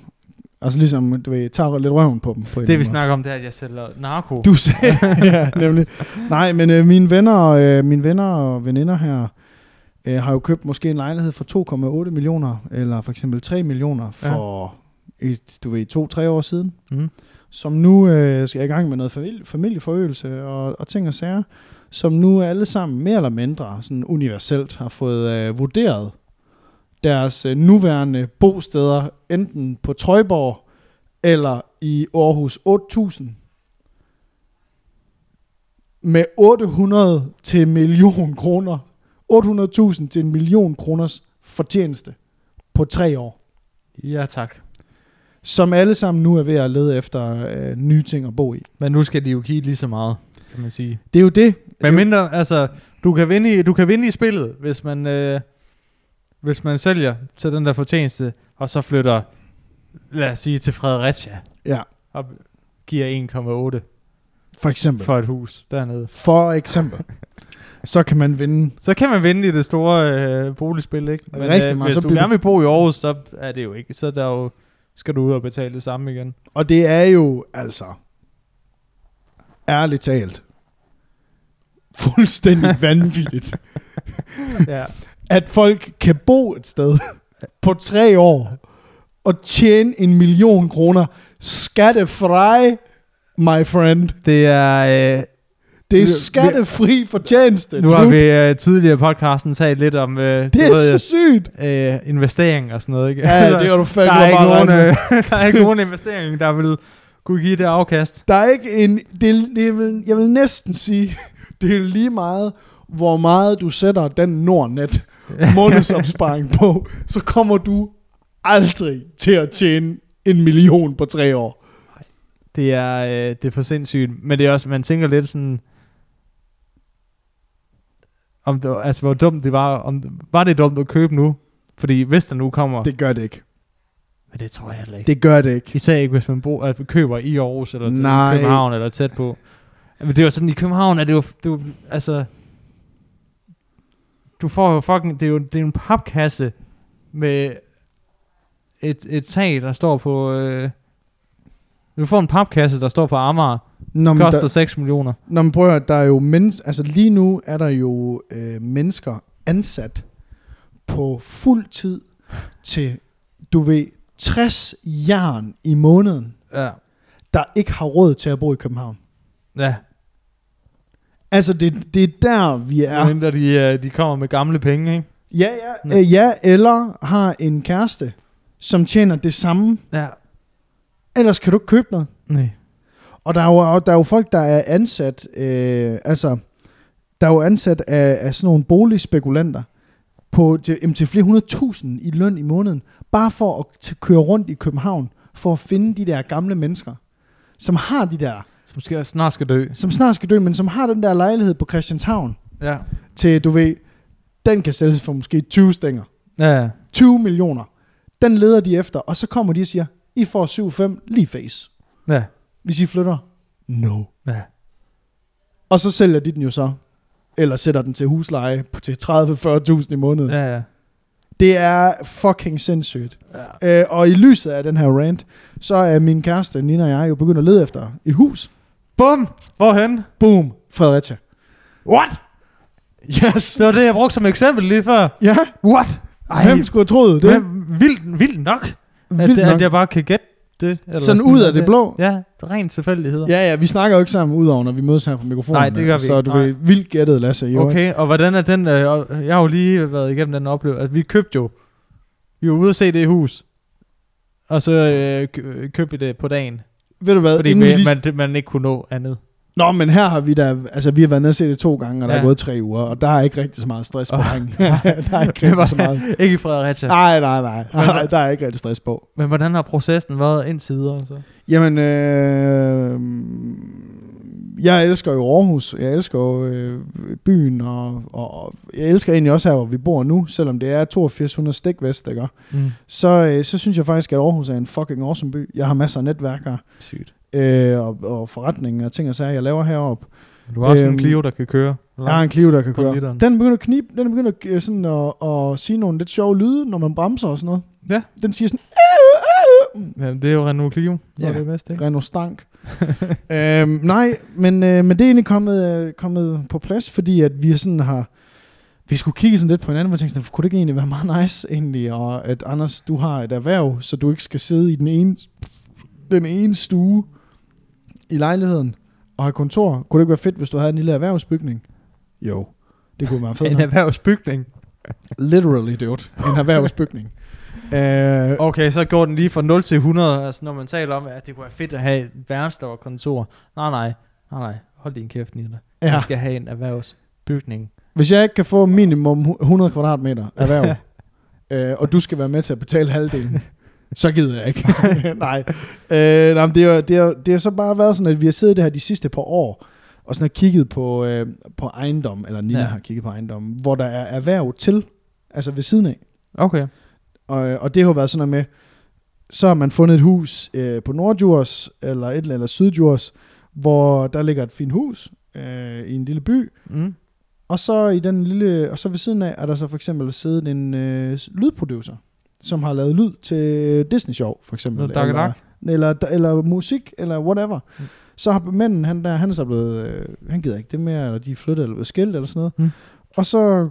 Altså ligesom, du ved, tager lidt røven på dem. På Det vi anden snakker om, det er, at jeg sælger narko. måde. Du sagde, ja, nemlig. Nej, men øh, mine venner, øh, mine venner og veninder her, øh, har jo købt måske en lejlighed for 2,8 millioner, eller for eksempel 3 millioner for et, du ved, to-tre år siden. Mm. som nu øh, skal i gang med noget familie, familieforøgelse og, og ting og sager, som nu alle sammen mere eller mindre sådan universelt har fået øh, vurderet deres øh, nuværende bosteder, enten på Trøjborg eller i Aarhus 8000, med 800 til million kroner. 800.000 til en million kroners fortjeneste på tre år Ja, tak. som alle sammen nu er ved at lede efter øh, nye ting at bo i. Men nu skal de jo give lige så meget, kan man sige. Det er jo det. Men mindre, altså, du kan vinde i, du kan vinde i spillet, hvis man, øh, hvis man sælger til den der fortjeneste, og så flytter, lad os sige, til Fredericia, Ja, og giver 1,8 for eksempel. for et hus dernede. For eksempel. Så kan man vinde. Så kan man vinde i det store øh, boligspil, ikke? Men Rigtig øh, meget. hvis Så du bliver gerne vil bo i Aarhus, så er det jo ikke. Så er der jo, skal du ud og betale det samme igen. Og det er jo altså, ærligt talt, fuldstændig vanvittigt, ja. at folk kan bo et sted på tre år og tjene en million kroner skattefri, my friend. Det er... Øh, Det er skattefri fortjeneste. nu har vi øh, tidligere i podcasten talt lidt om øh, Det er ved, så sygt. øh, investering og sådan noget, ikke? Ja, det har du fandme der er, ikke nogen, øh, der er ikke nogen investering, der vil kunne give det afkast. Der er ikke en... Det, er- det er, vil- jeg vil næsten sige, det er lige meget, hvor meget du sætter den Nordnet månedsopsparing på, så kommer du aldrig til at tjene en million på tre år. Det er, øh, det er for sindssygt. Men det er også, man tænker lidt sådan... Om det, altså, hvor dumt det var. Om, var det dumt at købe nu? Fordi hvis der nu kommer... Det, gør det ikke. men det tror jeg heller ikke. Det gør det ikke. Især ikke, hvis man bor, altså, køber i Aarhus, eller til Nej. København, eller tæt på. Men det jo sådan, i København er det jo, det jo altså... Du får jo fucking, det er jo, det er en papkasse med et, et tag, der står på... Øh, du får en papkasse, der står på Amager, Nå, koster der, 6 millioner. nå, men prøv at høre, der er jo mennesker, altså lige nu er der jo øh, mennesker ansat på fuld tid til, du ved, 60 jern i måneden, Ja. der ikke har råd til at bo i København. Ja. Altså, det, det er der, vi er. Ja. de, øh, de kommer med gamle penge, ikke? Ja, ja, øh, ja, eller har en kæreste, som tjener det samme. Ja. Ellers kan du ikke købe noget. Nej. Og der er jo, der er jo folk, der er ansat, øh, altså, der er jo ansat af, af sådan nogle boligspekulanter på til, jamen, til flere hundrede tusind i løn i måneden, bare for at t- køre rundt i København, for at finde de der gamle mennesker, som har de der, Som skal, snart skal dø. som snart skal dø, men som har den der lejlighed på Christianshavn, Ja. til, du ved, den kan sælges for måske 20 stænger. Ja, ja. 20 millioner. Den leder de efter, og så kommer de og siger, I får 7-5 lige face. Ja. Hvis I flytter, no. Ja. Og så sælger de den jo så. Eller sætter den til husleje på til 30-40.000 i måneden. Ja. Ja. Det er fucking sindssygt. ja. Øh, og i lyset af den her rant, så er min kæreste, Nina og jeg, jo begyndt at lede efter et hus. Bum! Hvorhen? Boom! Fredericia. What? Yes! Det var det, jeg brugte som eksempel lige før. Ja, What? Ej, hvem skulle have troet det? men vildt, vildt nok, Vildt det, nok. at jeg bare kan gætte det. Eller Sådan ud af det blå. Ja, det rent tilfældigheder. Ja, ja, vi snakker jo ikke sammen udover, når vi mødes her på mikrofonen. Nej, det gør vi Så du ved, vildt gættet, Lasse. Jo, Okay, og hvordan er den, øh, jeg har jo lige været igennem den oplevelse, at vi købte jo, vi var ude at se det hus, og så øh, kø- købte vi det på dagen, Ved du hvad? fordi inden vi, man, det- man ikke kunne nå andet. Nå, men her har vi da, altså vi har været nede og se det to gange, og der Ja. er gået tre uger, og der er ikke rigtig så meget stress på drengen. der er ikke rigtig så meget. ikke i Fredericia. Nej, nej, nej, nej, der er ikke rigtig stress på. Men hvordan har processen været indtil videre? Så? Jamen, øh, jeg elsker jo Aarhus, jeg elsker jo øh, byen, og, og, og jeg elsker egentlig også her, hvor vi bor nu, selvom det er 8200 stik vest, ikke? Mm. Så, øh, så synes jeg faktisk, at Aarhus er en fucking awesome by. Jeg har masser af netværk her, Sygt. Øh, og, og forretninger og ting og sager, jeg laver heroppe. Du har også Øhm, en Clio, der kan køre. Jeg har en Clio, der kan køre. literen. Den begynder at knibe, den begynder at, øh, sådan at, at sige nogle lidt sjove lyde, når man bremser og sådan noget. Ja. Den siger sådan, "Øh, øh, øh." Ja, det er jo Renault Clio. Ja. Ja. Det er bedst, ikke? Renault Stank. øhm, nej, men, øh, men det er egentlig kommet, øh, kommet på plads, fordi at vi sådan har, vi skulle kigge sådan lidt på hinanden, og tænkte sådan, kunne det ikke egentlig være meget nice egentlig, og at Anders, du har et erhverv, så du ikke skal sidde i den ene, den ene stue i lejligheden og have kontor. Kunne det ikke være fedt, hvis du havde en lille erhvervsbygning? Jo, det kunne være fedt. En erhvervsbygning. Literally, dude. En erhvervsbygning. øh, Okay, så går den lige fra 0 til 100, altså når man taler om, at det kunne være fedt at have et værelse, og kontor. Nej, nej, nej, nej. Hold din kæft, Nina. Ja. Man skal have en erhvervsbygning. Hvis jeg ikke kan få minimum 100 kvadratmeter erhverv, øh, og du skal være med til at betale halvdelen, så gider jeg ikke. nej. Øh, nej men det, er, det, er, det har så bare været sådan, at vi har siddet det her de sidste par år, og sådan har kigget på, øh, på ejendom, eller Nina Ja. har kigget på ejendom, hvor der er erhverv til, altså ved siden af. Okay. Og, og det har været sådan noget med, så har man fundet et hus øh, på Nordjurs, eller et eller andet Sydjurs, hvor der ligger et fint hus øh, i en lille by, Mm. og så i den lille, og så ved siden af er der så for eksempel siddet en øh, lydproducer, som har lavet lyd til Disney Show, for eksempel. Og eller, eller, eller musik, eller whatever. Mm. Mm. Så har manden, han der, han er så blevet, øh, han gider ikke det mere, eller de er flyttet, eller blevet skilt, eller sådan noget. Mm. Og så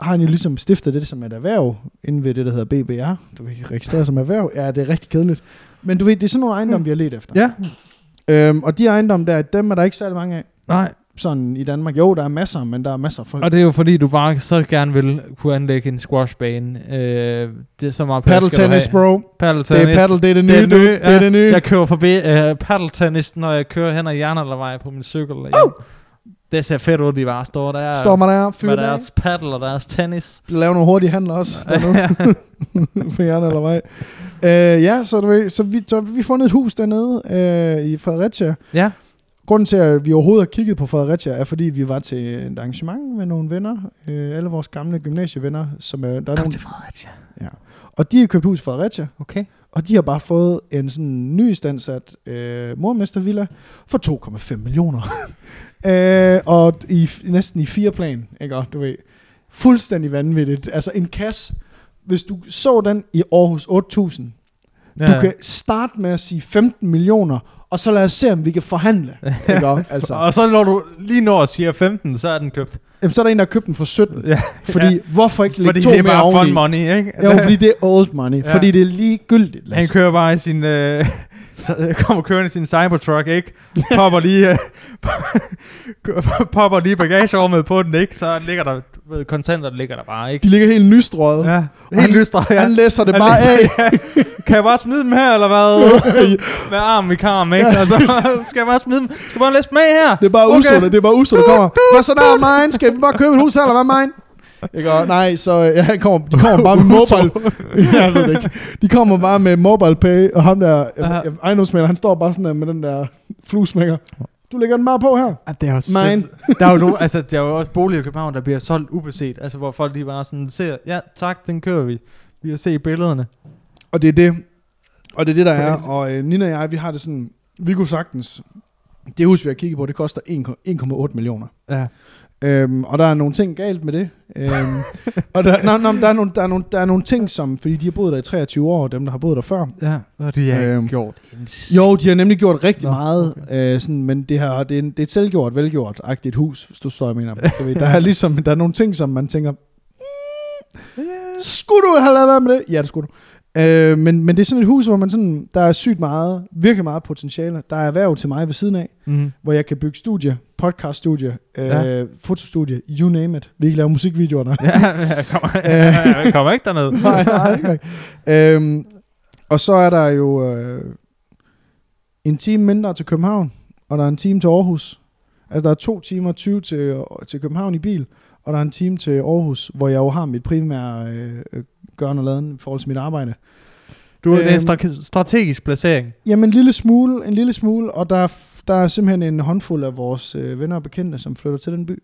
har han jo ligesom stiftet det som et erhverv, inden ved det, der hedder BBR. Du vil registrere som erhverv. Ja, det er rigtig kedeligt. Men du ved, det er sådan nogle ejendomme, vi har let efter. Ja. Øhm, og de ejendomme der, dem er der ikke særlig mange af Nej, sådan i Danmark. Jo, der er masser, men der er masser af folk. og det er jo fordi, du bare så gerne vil kunne anlægge en squashbane. Øh, det er så meget Paddle tennis, bro. Paddle Det tennis. er paddle, det er det nye, Det er dude. nye, Det er ja. det nye. Jeg kører forbi uh, paddle tennis, når jeg kører hen ad Jernaldervej på min cykel. Uh! Det ser fedt ud, de bare står der. Står man der, fyr med af. deres paddle og deres tennis. Lave nogle hurtige handler også. På Jern eller vej. Øh, ja, så, du ved, så, vi, så vi fundet et hus dernede øh, i Fredericia. ja. Grunden til, at vi overhovedet har kigget på Fredericia, er fordi vi var til et arrangement med nogle venner. Øh, alle vores gamle gymnasievenner. Som er, der er Kom nogle, til Fredericia. og de har købt hus i Fredericia. Okay. Og de har bare fået en sådan ny standsat øh, mormestervilla for 2,5 millioner. øh, og i, næsten i fire plan, ikke? Du ved, fuldstændig vanvittigt. Altså en kasse, hvis du så den i Aarhus 8000, Ja. Du kan starte med at sige 15 millioner, og så lad os se, om vi kan forhandle. Ikke? Altså. og så når du lige når at siger 15, så er den købt. Jamen, så er der en, der har købt den for 17. Ja. Fordi, ja. hvorfor ikke lægge fordi to det er mere bare fun money, ikke? Jo, fordi det er old money. Ja. Fordi det er ligegyldigt. Han kører bare i sin... Øh, så kommer kørende i sin Cybertruck, ikke? Popper lige, øh, popper lige bagagerummet på den, ikke? Så ligger der, ved, kontanter ligger der bare, ikke? De ligger helt nystrøget. Ja, helt nystrøget, ja. Han læser det Han bare læser- af. ja. Kan jeg bare smide dem her, eller hvad? Med arm i karm, ikke? Ja. Og så skal jeg bare smide dem. Skal jeg bare læse med her? Det er bare Okay. usundt, det er bare usundt, der kommer. Hvad så der er mine? Skal vi bare købe et hus her, eller hvad mine? Ikke? Og nej, så ja, han kommer, de kommer bare med mobile. jeg ved det ikke. De kommer bare med mobile pay, og ham der, ejendomsmælder, han står bare sådan der med den der fluesmækker. Du lægger den bare på her. Ja, det er også Mine. sindssygt. Der er jo no, altså, der er jo også boliger i København, der bliver solgt ubeset. Altså, hvor folk lige bare sådan ser, ja, tak, den kører vi. Vi har set billederne. Og det er det. Og det er det, der er. Og øh, Nina og jeg, vi har det sådan, vi kunne sagtens, det hus, vi har kigget på, det koster 1,- 1,8 millioner. Ja. Øhm, og der er nogle ting galt med det. Øhm, og der, no, no, der, er nogle, der, er nogle, der er nogle ting, som, fordi de har boet der i 23 år, dem der har boet der før. Ja, og de har Øhm, gjort en Jo, de har nemlig gjort rigtig Nå, meget, okay. øh, sådan, men det, her, det, er det er et selvgjort, velgjort-agtigt hus, hvis du står og mener. Du ved, der er ligesom, der er nogle ting, som man tænker, Yeah. skulle du have lavet være med det? Ja, det skulle du. Øh, men, men det er sådan et hus, hvor man sådan, der er sygt meget, virkelig meget potentiale. Der er erhverv til mig ved siden af, Mm. hvor jeg kan bygge studie, podcaststudie, øh, Ja. ja. fotostudie, you name it. Vi kan lave musikvideoer. Ja, jeg kommer, jeg kommer ikke derned. nej, nej, ikke nok. øhm, Og så er der jo øh, en time mindre til København, og der er en time til Aarhus. Altså der er to timer 20 til, til København i bil, og der er en time til Aarhus, hvor jeg jo har mit primære øh, gørn og laden i forhold til mit arbejde. Du er en Øhm, stra- strategisk placering. Jamen en lille smule, en lille smule, og der er, der er simpelthen en håndfuld af vores øh, venner og bekendte, som flytter til den by.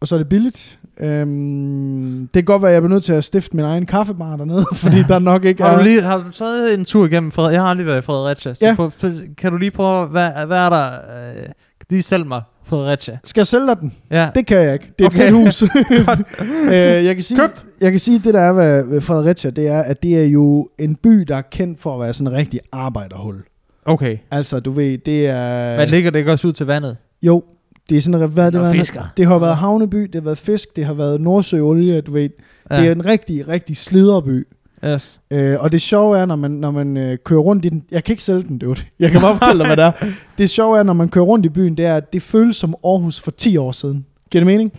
Og så er det billigt. Øhm, det kan godt være, at jeg bliver nødt til at stifte min egen kaffebar dernede, fordi der nok ikke Har du, lige, har du taget en tur igennem Frederik? Jeg har aldrig været i Fredericia. Så Ja. på, kan du lige prøve, hvad, hvad er der? Øh, lige sælge mig Fredericia? Skal jeg sælge dig den? Ja. Det kan jeg ikke. Det er Okay. et fedt hus. øh, jeg, kan sige, Købt. jeg kan sige, at det der er ved, Fredericia, det er, at det er jo en by, der er kendt for at være sådan en rigtig arbejderhul. Okay. Altså, du ved, det er... Hvad ligger det ikke også ud til vandet? Jo, det er sådan, hvad det, fisker. det har været havneby, det har været fisk, det har været Nordsøolie, du ved. Ja. Det er en rigtig, rigtig sliderby. Yes. Øh, og det sjove er, når man, når man øh, kører rundt i den... Jeg kan ikke sælge den, dude. Jeg kan bare fortælle dig, hvad det er. Det sjove er, når man kører rundt i byen, det er, at det føles som Aarhus for 10 år siden. Giver det mening?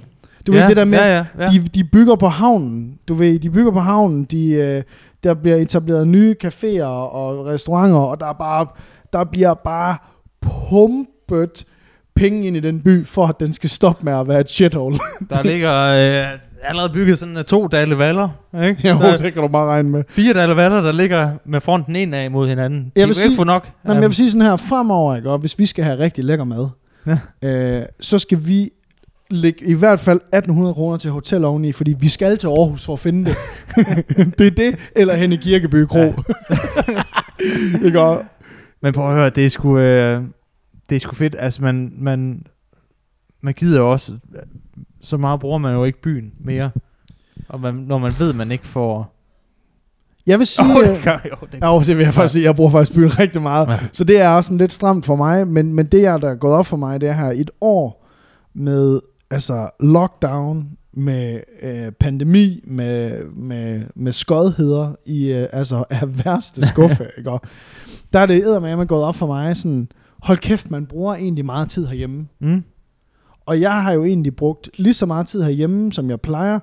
Du ja, ved, det der med, Ja, ja, ja. de, de bygger på havnen. Du ved, de bygger på havnen. De, øh, der bliver etableret nye caféer og restauranter, og der er bare, der bliver bare pumpet penge ind i den by, for at den skal stoppe med at være et shithole. Der ligger øh, allerede bygget sådan uh, to dale valler, ikke? jo, Der, det kan du bare regne med. fire dale valler, der ligger med fronten en af mod hinanden. De Jeg vil vil sige- ikke få nok. Nå, men jeg vil sige sådan her, fremover, ikke, og hvis vi skal have rigtig lækker mad, Ja. øh, så skal vi lægge i hvert fald 1800 kroner til hotel oveni, fordi vi skal til Aarhus for at finde det. det er det, eller hen i Kirkeby Kro. Ja. ikke, Men prøv at høre, det er sgu, øh, det er sgu fedt. Altså, man, man, man gider jo også... Så meget bruger man jo ikke byen mere. Og man, når man ved, man ikke får... jeg vil sige... Øh, det gør jo. Det Ja, jo, det vil jeg faktisk sige. Jeg bruger faktisk byen rigtig meget. Ja. Så det er også sådan lidt stramt for mig. Men, men det, er, der er gået op for mig, det er her et år med altså lockdown, med øh, pandemi, med, med, med skodheder i øh, altså af værste skuffe. ikke? Der er det eddermame gået op for mig sådan, hold kæft, man bruger egentlig meget tid herhjemme. Mm. Og jeg har jo egentlig brugt lige så meget tid herhjemme, som jeg plejer.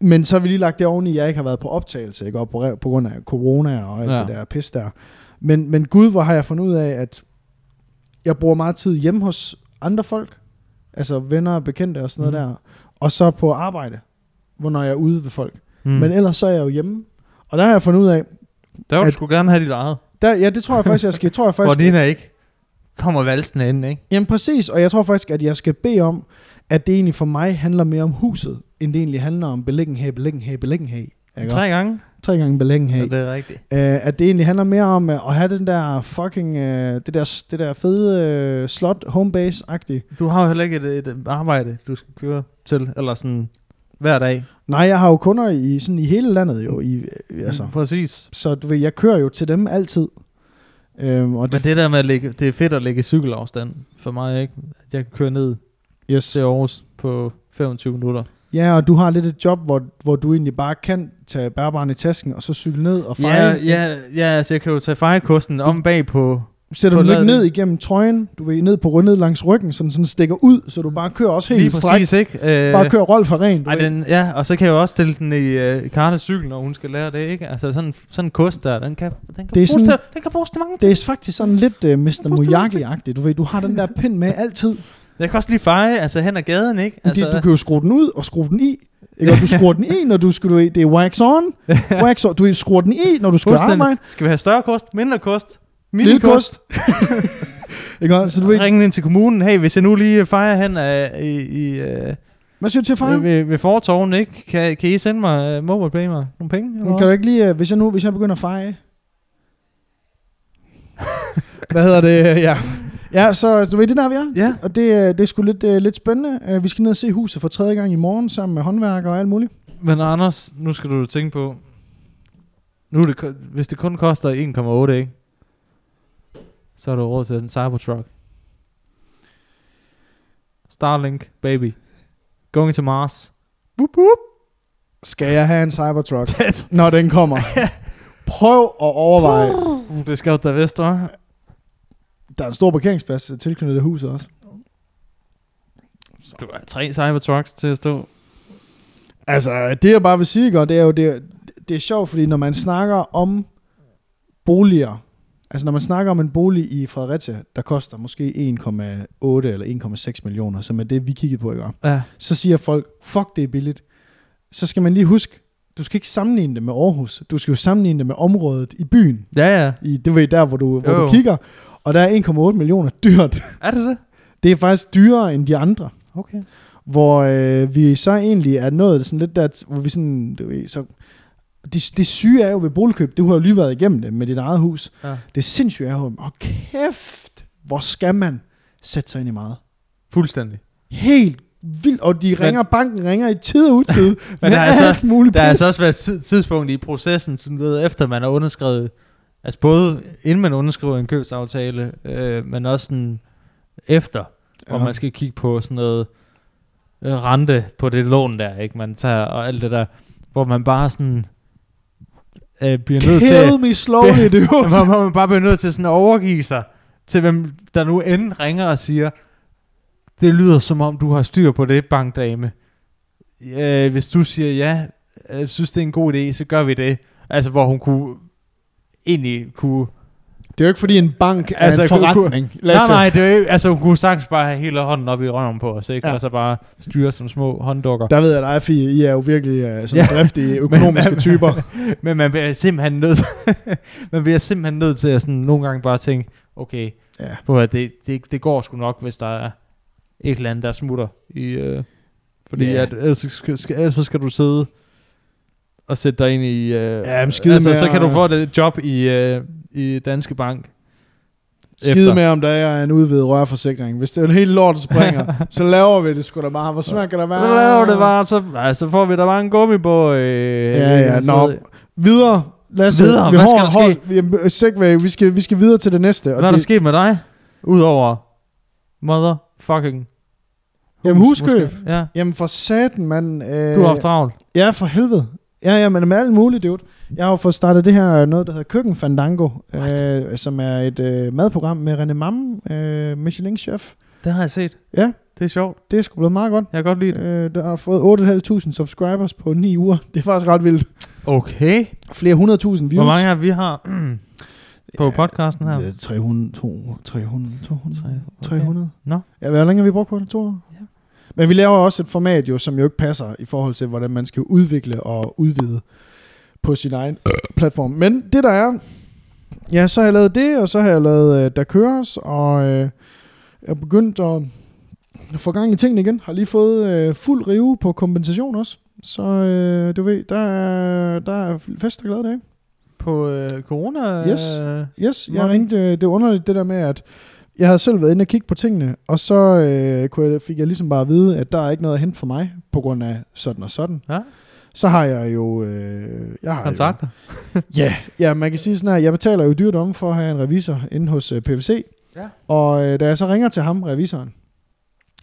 Men så har vi lige lagt det oveni, at jeg ikke har været på optagelse, ikke? Og på, på grund af corona og alt Ja. det der pis der. Men, men gud, hvor har jeg fundet ud af, at jeg bruger meget tid hjemme hos andre folk. Altså venner og bekendte og sådan noget Mhm. der. Og så på arbejde, hvor når jeg er ude ved folk. Mm. Mm. Men ellers så er jeg jo hjemme. Og der har jeg fundet ud af, der vil du at- sgu gerne have dit eget. Der, ja, det tror jeg faktisk, jeg skal. Jeg tror jeg Hvor faktisk, Nina ikke kommer valsende ind, ikke? Jamen præcis, og jeg tror faktisk, at jeg skal bede om, at det egentlig for mig handler mere om huset, end det egentlig handler om beliggenhed, beliggenhed, beliggenhed. Ikke? Tre gange? Tre gange beliggenhed. Ja, det er rigtigt. Uh, at det egentlig handler mere om uh, at have den der fucking, uh, det, der, det der fede uh, slot homebase-agtige. Du har jo heller ikke et, et arbejde, du skal køre til, eller sådan... hver dag. Nej, jeg har jo kunder i, sådan i hele landet jo. I, øh, altså. Mm, præcis. Så du ved, jeg kører jo til dem altid. Øhm, og Men det, det der med at lægge, det er fedt at lægge cykelafstand for mig, ikke? At jeg kan køre ned yes. til Aarhus på 25 minutter. Ja, og du har lidt et job, hvor, hvor du egentlig bare kan tage bærbaren i tasken, og så cykle ned og feje. Ja, ja, ja, altså jeg kan jo tage fejrekosten om bag på... Sætter du ikke ned igennem trøjen, du ved, ned på ned langs ryggen, så den sådan stikker ud, så du bare kører også Lige helt stræk. præcis, ikke? Øh, Bare kører rold for ren, du Ej, den, ja, og så kan jeg jo også stille den i uh, Kartes cykel, når hun skal lære det, ikke? Altså sådan, sådan en kost der, den kan, den kan, Det bruges, sådan- til, den kan bruges til mange ting. Det er faktisk sådan lidt uh, Mr. Miyagi-agtigt. Du ved, du har den der pind med altid. Jeg kan også lige feje, altså hen ad gaden, ikke? Altså, Altså, du kan jo skrue den ud og skrue den i. Ikke? Og du skruer den i, når du skal, du ved, det er wax on, wax on. Du skruer den i, når du skal Fuldstændig. arbejde. skal vi have større kost, mindre kost, Lille lille kost. Ikke? også? Så du ved, Ringe ind til kommunen, hey, hvis jeg nu lige fejrer hen uh, i, i uh, hvad siger du til far? ved, ved fortorven, ikke? Kan, kan I sende mig uh, mobile pay mig nogle penge? eller Kan du ikke lige, øh, hvis jeg nu, hvis jeg begynder at feje? Hvad hedder det? Ja. Ja, så du ved, det der vi er. Ja, Og det, øh, det er sgu lidt, uh, lidt spændende. Uh, vi skal ned og se huset for tredje gang i morgen, sammen med håndværkere og alt muligt. men Anders, nu skal du tænke på, nu det, hvis det kun koster 1,8, ikke? Så er du råd til en Cybertruck. Starlink, baby. Going to Mars. Woop woop. Skal jeg have en Cybertruck, Tæt. når den kommer? Prøv at overveje. Det skal du da vist, hva'? Der er en stor parkeringsplads tilknyttet huset også. Du har tre Cybertrucks til at stå. Altså, det jeg bare vil sige, godt, det er jo, det, det er sjovt, fordi når man snakker om boliger, altså når man snakker om en bolig i Fredericia, der koster måske 1,8 eller 1,6 millioner, som er det, vi kiggede på i går, Ja. så siger folk, fuck, det er billigt. Så skal man lige huske, du skal ikke sammenligne det med Aarhus, du skal jo sammenligne det med området i byen, Ja, ja. i, det var der, hvor du, hvor Jo. du kigger, og der er 1,8 millioner dyrt. Er det det? Det er faktisk dyrere end de andre Okay. hvor øh, vi så egentlig er nået sådan lidt der, hvor vi sådan, du ved, så det, det syge er jo ved boligkøb, det har jo lige været igennem det med dit eget hus. Ja. Det sindssyge er jo, åh kæft, hvor skal man sætte sig ind i meget. Fuldstændig. Helt vildt, og de ringer, banken ringer i tid og utid, Men der er altså- alt muligt Der pis. altså også været tid, tidspunkt i processen, sådan ved, efter man har underskrevet, altså både inden man underskriver en købsaftale, øh, men også sådan efter, hvor Ja. man skal kigge på sådan noget øh, rente på det lån der, ikke man tager, og alt det der, hvor man bare sådan øh, bliver nødt til, Kill me slowly, dude. hvor, hvor man bare bliver nødt til sådan at overgive sig til hvem der nu end ringer og siger, det lyder som om du har styr på det, bankdame. Øh, hvis du siger ja, jeg synes det er en god idé, så gør vi det. Altså hvor hun kunne egentlig kunne... Det er jo ikke fordi en bank er Altså, en kunne- forretning. Nej, Lasse. nej, det er jo altså hun kunne sagtens bare have hele hånden op i røven på os, ikke? Ja. Og så bare styre som små hånddukker. Der ved jeg dig, Fie, I er jo virkelig uh, sådan Ja. driftige økonomiske Men- typer. Men man bliver simpelthen nødt, man bliver simpelthen nødt til at sådan nogle gange bare tænke, okay, Ja. på det, det, det går sgu nok, hvis der er et eller andet, der smutter. I, øh, fordi yeah. at, ellers, skal, ellers så skal du sidde og sætte dig ind i... Øh, Ja, men skide altså, med så kan du få et job i, øh, i Danske Bank. Skide Efter. med, om der er en udvidet rørforsikring. Hvis det er en helt lort, der springer, så laver vi det sgu da bare. Hvor svært kan der være? Så laver det bare, så, ej, så får vi da bare en gummibåd. Øh, Ja, ja, så- nå. Videre. Lasse, Videre, vi hvad har- skal der hold- vi, segway, vi, skal, vi skal videre til det næste. Og Hvad er der det, sket med dig? Udover motherfucking Jamen, huskøb. måske. Ja, Jamen for satan, mand. Øh, du har haft travlt. Ja, for helvede. Ja, ja, men med alt muligt, dude. Jeg har jo fået startet det her, noget der hedder Køkken Fandango, øh, som er et øh, madprogram med René Mam, øh, Michelin-chef. Det har jeg set. Ja. Det er sjovt. Det er sgu blevet meget godt. Jeg kan godt lide det. Øh, der har fået 8.500 subscribers på 9 uger. Det er faktisk ret vildt. Okay. Flere hundredtusind views. Hvor mange er vi har på podcasten her? Ja, 300, 200, 300, 200, Okay. 300. Nå. Ja, hvor længe har vi brugt på det? To år? Ja. Men vi laver også et format, jo, som jo ikke passer i forhold til, hvordan man skal udvikle og udvide på sin egen platform. Men det der er, ja, så har jeg lavet det, og så har jeg lavet øh, Der Køres, og øh, jeg er begyndt at få gang i tingene igen. Har lige fået øh, fuld rive på kompensation også. Så øh, du ved, der er, der er fest og glade dage. På øh, corona? Yes. Øh, Yes, jeg ringte, det er underligt det der med, at Jeg havde selv været inde og kigge på tingene, og så øh, kunne jeg, fik jeg ligesom bare at vide, at der er ikke noget at hente for mig, på grund af sådan og sådan. Ja. Så har jeg jo... Øh, jeg har Kontakter. Jo, ja, ja, man kan sige sådan her, jeg betaler jo dyrt om for at have en revisor inde hos øh, PVC, Ja. og øh, da jeg så ringer til ham, revisoren,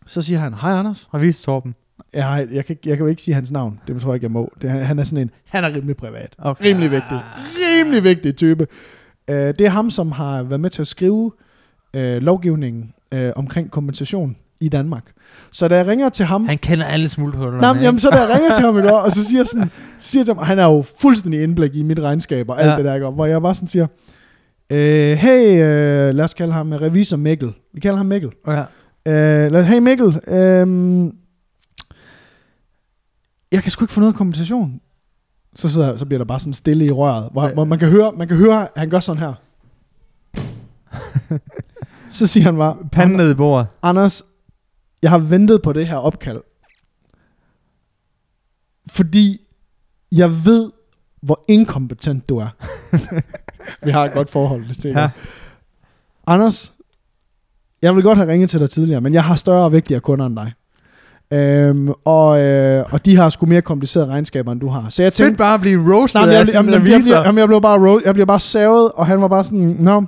så siger han, hej Anders. Har vist Torben. Jeg, har, jeg, kan, jeg kan jo ikke sige hans navn, det tror jeg ikke, jeg må. Det, han, han er sådan en, han er rimelig privat. Okay. Rimelig vigtig. Rimelig vigtig type. Uh, det er ham, som har været med til at skrive uh, lovgivningen uh, omkring kompensation i Danmark. Så da jeg ringer til ham... Han kender alle smulthullerne. Nej, men, jamen, så da jeg ringer til ham i og så siger jeg sådan, siger til ham, han er jo fuldstændig indblik i mit regnskab og alt Ja. det der, ikke? Og hvor jeg bare sådan siger, øh, hey, øh, lad os kalde ham øh, revisor Mikkel. Vi kalder ham Mikkel. Ja. Øh, lad, hey Mikkel, øh, jeg kan sgu ikke få noget kompensation. Så, sidder, så bliver der bare sådan stille i røret, hvor, hvor man, kan høre, man kan høre, at han gør sådan her. så siger han bare, Panden ned i bordet. Anders, jeg har ventet på det her opkald. Fordi jeg ved, hvor inkompetent du er. Vi har et godt forhold, hvis det er Ja. Anders, jeg vil godt have ringet til dig tidligere, men jeg har større og vigtigere kunder end dig. Øhm, og, øh, og de har sgu mere komplicerede regnskaber, end du har. Så jeg Tænk tænkte, bare at blive roasted Nej, men af jeg, jamen, jamen, jeg, revisor. bliver, jamen, jeg blev bare ro- jeg bliver bare savet, og han var bare sådan, nå,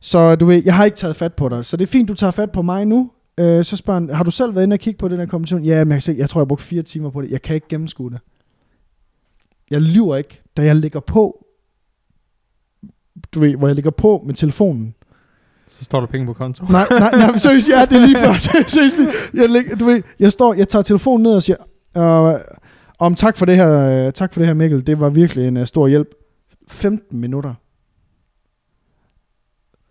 så du ved, jeg har ikke taget fat på dig, så det er fint, du tager fat på mig nu. Øh, så spørger han, har du selv været inde og kigge på den her kompensation? Ja, men jeg, kan se, jeg tror, jeg brugte fire timer på det. Jeg kan ikke gennemskue det. Jeg lyver ikke, da jeg ligger på, du ved, hvor jeg ligger på med telefonen. Så står der penge på konto. Nej, nej, nej, men seriøst, ja, det er lige før. Er seriøst, jeg, ligger, du ved, jeg står, jeg tager telefonen ned og siger, øh, om tak for det her, øh, tak for det her Mikkel, det var virkelig en uh, stor hjælp. 15 minutter.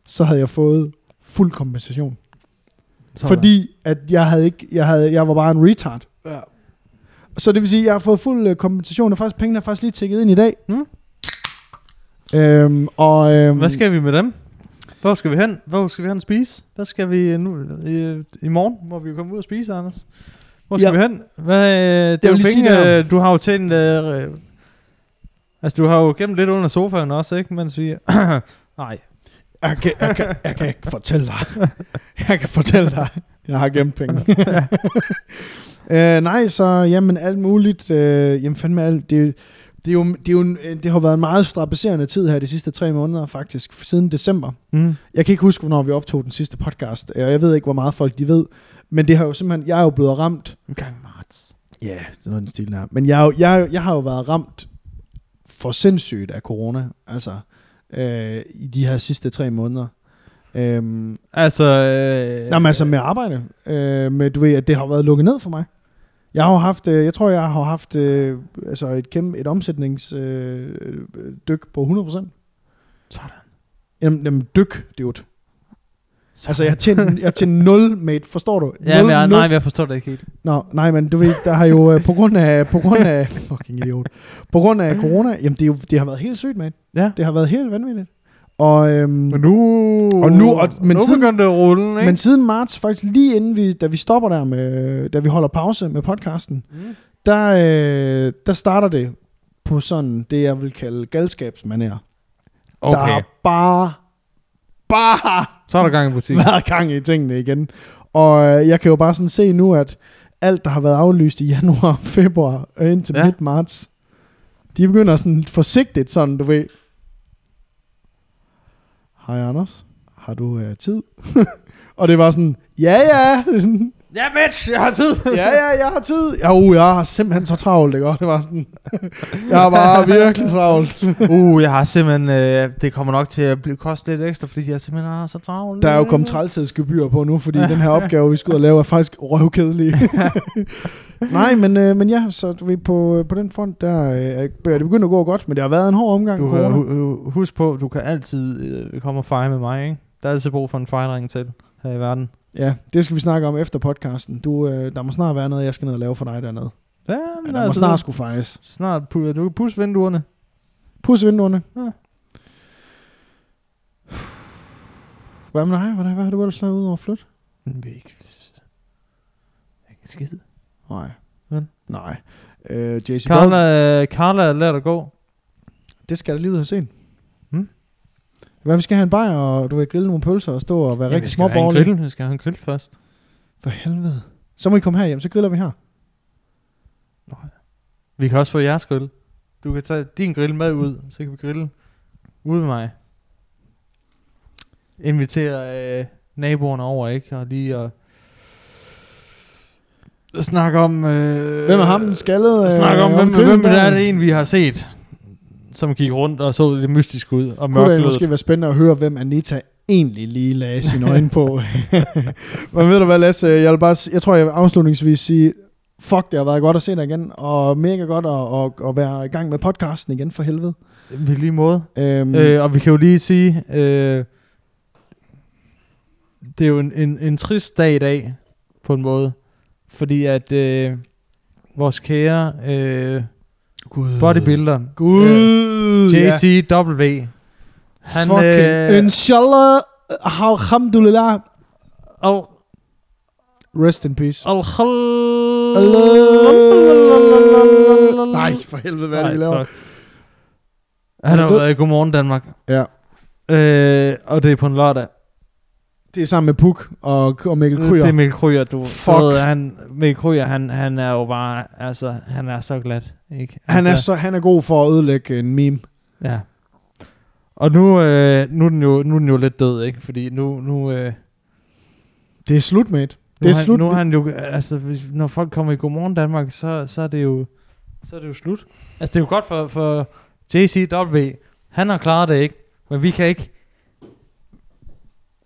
Så havde jeg fået fuld kompensation. Sådan. Fordi at jeg havde ikke, jeg havde, jeg var bare en retard. Ja. Så det vil sige, at jeg har fået fuld øh, kompensation, og faktisk pengene er faktisk lige tækket ind i dag. Mm. Øhm, og, øhm, Hvad skal vi med dem? Hvor skal vi hen? Hvor skal vi hen og spise? Hvad skal vi nu? I, i morgen må vi jo komme ud og spise, Anders. Hvor skal Ja. vi hen? Hvad, øh, det er jo penge, sige øh, du har jo tjent... Øh, altså, du har jo gemt lidt under sofaen også, ikke? Mens vi... Nej. Jeg kan, jeg, kan, jeg kan ikke fortælle dig. Jeg kan fortælle dig, jeg har gemt penge. øh, nej, så jamen alt muligt. Øh, jamen fandme alt. Det, det, er jo, det, er jo en, det har været en meget strapacerende tid her de sidste tre måneder faktisk, siden december. Mm. Jeg kan ikke huske, hvornår vi optog den sidste podcast, og jeg ved ikke, hvor meget folk de ved, men det har jo simpelthen, jeg er jo blevet ramt. En gang marts. Ja, yeah, det er noget den stil der. Men jeg, jeg, jeg har jo været ramt for sindssygt af corona, altså øh, i de her sidste tre måneder. Øhm, Altså... Øh, Nej, men altså med arbejde. Øh, med, du ved, at det har været lukket ned for mig. Jeg har haft, øh, jeg tror, jeg har haft øh, altså et kæmpe, et omsætningsdyk øh, dyk på 100%. Sådan. Jamen, jamen dyk, det er Sådan. Altså, jeg har tjent, jeg har tjent 0, mate, forstår du? Ja, Nul, men jeg, nul. nej, jeg forstår det ikke helt. Nå, nej, men du ved, der har jo øh, på grund af, på grund af, fucking idiot, på grund af corona, jamen det, er jo, det har været helt sygt, mate. Ja. Det har været helt vanvittigt. Og, øhm, Men nu... Og nu- og- men nu siden- begyndte det at rulle, ikke? men siden marts, faktisk lige inden vi, da vi stopper der med, da vi holder pause med podcasten, Mm. der, øh, der starter det på sådan det, jeg vil kalde galskabsmanér. Der Okay, har bare, bare så er der gang i butikken. været gang i tingene igen. Og øh, jeg kan jo bare sådan se nu, at alt, der har været aflyst i januar, februar og indtil Ja. ja. midt marts, de begynder sådan forsigtigt sådan, du ved. Hej Anders, har du øh, tid? og det var sådan, ja ja, Ja, bitch, jeg har tid. ja ja, jeg har tid. Ja, uh, jeg har simpelthen så travlt, ikke? Og det var sådan, jeg har bare virkelig travlt. uh, jeg har simpelthen... Øh, det kommer nok til at blive koste lidt ekstra, fordi jeg simpelthen har så travlt. Der er jo kommet trælshedsgebyr på nu, fordi den her opgave, vi ud og lave, er faktisk røvkedelig. Nej, men, øh, men ja, så ved, på, på den front, der øh, er det begyndt at gå godt, men det har været en hård omgang. Du hu- husk på, du kan altid øh, komme og fejre med mig, ikke? Der er altid brug for en fejring til her i verden. Ja, det skal vi snakke om efter podcasten. Du, øh, der må snart være noget, jeg skal ned og lave for dig dernede. Ja, Ja, men der må altså, snart skulle fejres. snart pu- du kan pusse vinduerne. Pus vinduerne. Ja. Hvad med dig? Hvad, hvad har du ellers lavet ud over? Men er ikke... Ikke skid. Nej. Vel? Nej. Øh, JC Carla, Carla er lært at gå. det skal der lige ud have set. Hvad, vi skal have en bajer, og du vil grille nogle pølser og stå og være Ja, rigtig småborgerlig. grill. Vi skal have en grill først. For helvede. Så må I komme her hjem, så griller vi her. Vi kan også få jeres grill. Du kan tage din grill med ud, så kan vi grille ude med mig. Invitere øh, naboerne over, ikke? Og lige at snakke om... Øh, Hvem er ham, den skaldede? øh, Snakke om, hvem, grillen hvem der? er det en, vi har set, som gik rundt og så lidt mystisk ud og Kunne det måske være spændende at høre, hvem Anita egentlig lige lagde sine øjne på. Men ved du hvad, Lasse, jeg, vil bare, jeg tror, jeg vil afslutningsvis sige, fuck, det har været godt at se dig igen, og mega godt at, at, at være i gang med podcasten igen, for helvede. På lige måde. Øhm, Øh, og vi kan jo lige sige, øh, det er jo en, en, en trist dag i dag, på en måde. Fordi at øh, vores kære øh, Gud. bodybuilder, Gud, ja. JCW, han, Fucking, øh, inshallah, alhamdulillah, al, rest in peace. al, Nej, for helvede, hvad er det, vi laver? fuck. Han har været i Godmorgen Danmark, Ja, øh, og det er på en lørdag. Det er sammen med Puk og, og Mikkel Det Kryger. er Mikkel Kryger, du Fuck. ved, han, Mikkel Kryger, han, han er jo bare, altså, han er så glat, ikke? Han altså, er, så, han er god for at ødelægge en meme. Ja. Og nu, øh, nu, er den jo, nu er den jo lidt død, ikke? Fordi nu, nu, øh, Det er slut, mate. nu, Det er han, slut. nu han jo, altså, hvis, når folk kommer i Godmorgen Danmark, så, så er det jo, så er det jo slut. Altså, det er jo godt for, for JCW. Han har klaret det, ikke? Men vi kan ikke,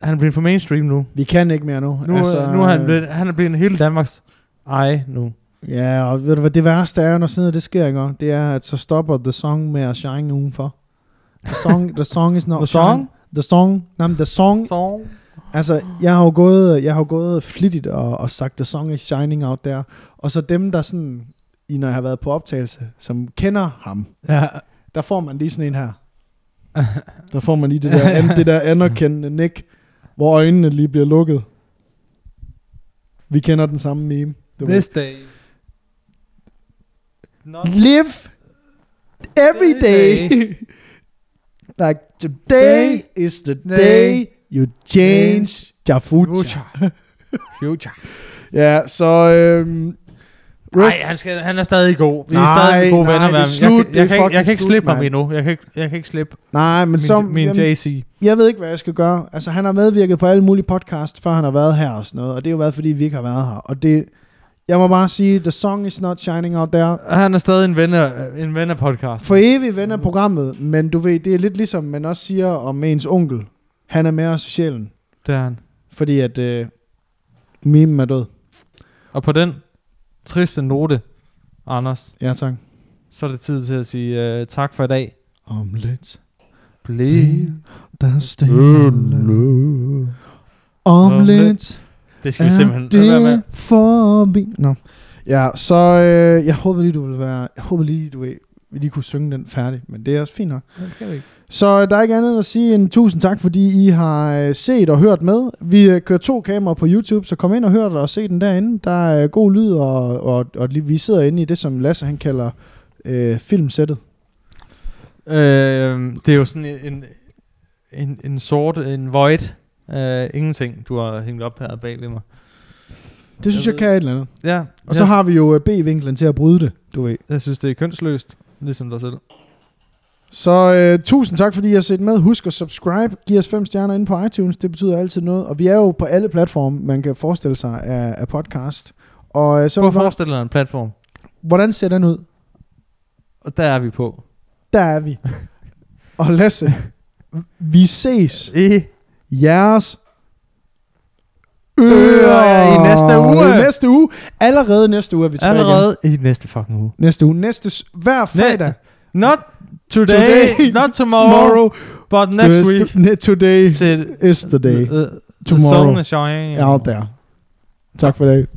han er blevet for mainstream nu. Vi kan ikke mere nu. Nu, altså, nu er han, blevet, han er blevet hele Danmarks ej nu. Ja, og ved du hvad, det værste er, når sådan noget det sker, ikke? det er, at så stopper The Song med at shine udenfor. The song, the song is not The song? shine. The song? Nej, the song. Så. Altså, jeg har jo gået, jeg har gået flittigt og, og sagt, the song is shining out there. Og så dem, der sådan, i når jeg har været på optagelse, som kender ham, Ja. der får man lige sådan en her. Der får man lige det der, an, det der anerkendende nik, hvor øjnene lige bliver lukket. Vi kender den samme meme. Du ved. This day. Not Live every day. like today is the day you change your future. Future. Ja, så øhm, Nej, rest, han, skal, han er stadig god. Vi er Nej, stadig gode nej, venner det er ham. slut, Jeg, det kan- jeg, er kan, ikke- fucking jeg kan ikke slippe ham endnu. Jeg kan ikke, jeg kan ikke slippe nej, men min, som, min jamen, JC. jeg ved ikke, hvad jeg skal gøre. Altså, han har medvirket på alle mulige podcast, før han har været her og sådan noget, og det er jo været, fordi vi ikke har været her. Og det, jeg må bare sige, the song is not shining out there. Han er stadig en venner, en venner podcast. For evig ven af programmet, men du ved, det er lidt ligesom man også siger om ens onkel. Han er med os i sjælen, Det er han. fordi at øh, meme er død. Og på den triste note, Anders, Ja, tak. så er det tid til at sige uh, tak for i dag. Om lidt Bliv der stille. Om Om lidt Det skal vi er simpelthen lade være med. det forbi. Nå. Ja, så øh, jeg håber lige, du vil være... Jeg håber lige, du vil, vi lige kunne synge den færdig, men det er også fint nok. Så der er ikke andet at sige end tusind tak, fordi I har øh, set og hørt med. Vi øh, kører to kameraer på YouTube, så kom ind og hør det og se den derinde. Der er øh, god lyd, og, og, og vi sidder inde i det, som Lasse han kalder øh, filmsættet. Øh, det er jo sådan en, en, en sort, en void. Uh, ingenting, du har hængt op her bag ved mig. Det synes Jeg jeg, kan et eller andet. Ja, Og så har vi jo øh, B-vinklen til at bryde det, du ved. Jeg synes, det er kønsløst, ligesom dig selv. Så øh, tusind tak, fordi I har set med. Husk at subscribe. Giv os fem stjerner inde på iTunes. Det betyder altid noget. Og vi er jo på alle platforme, man kan forestille sig af, af podcast. Og øh, så jeg bare, forestiller dig en platform, hvordan ser den ud? og der er vi på. Der er vi. og Lasse, vi ses. I Jeres Ører i næste uge. I næste uge. Allerede næste uge er vi tilbage igen. allerede i næste fucking uge. Næste uge. Næste, hver fredag. Not today, Today, not tomorrow, but next Just- week. ne- Today is the day. Uh, the Tomorrow. sun is shining. Out there. Tak for det.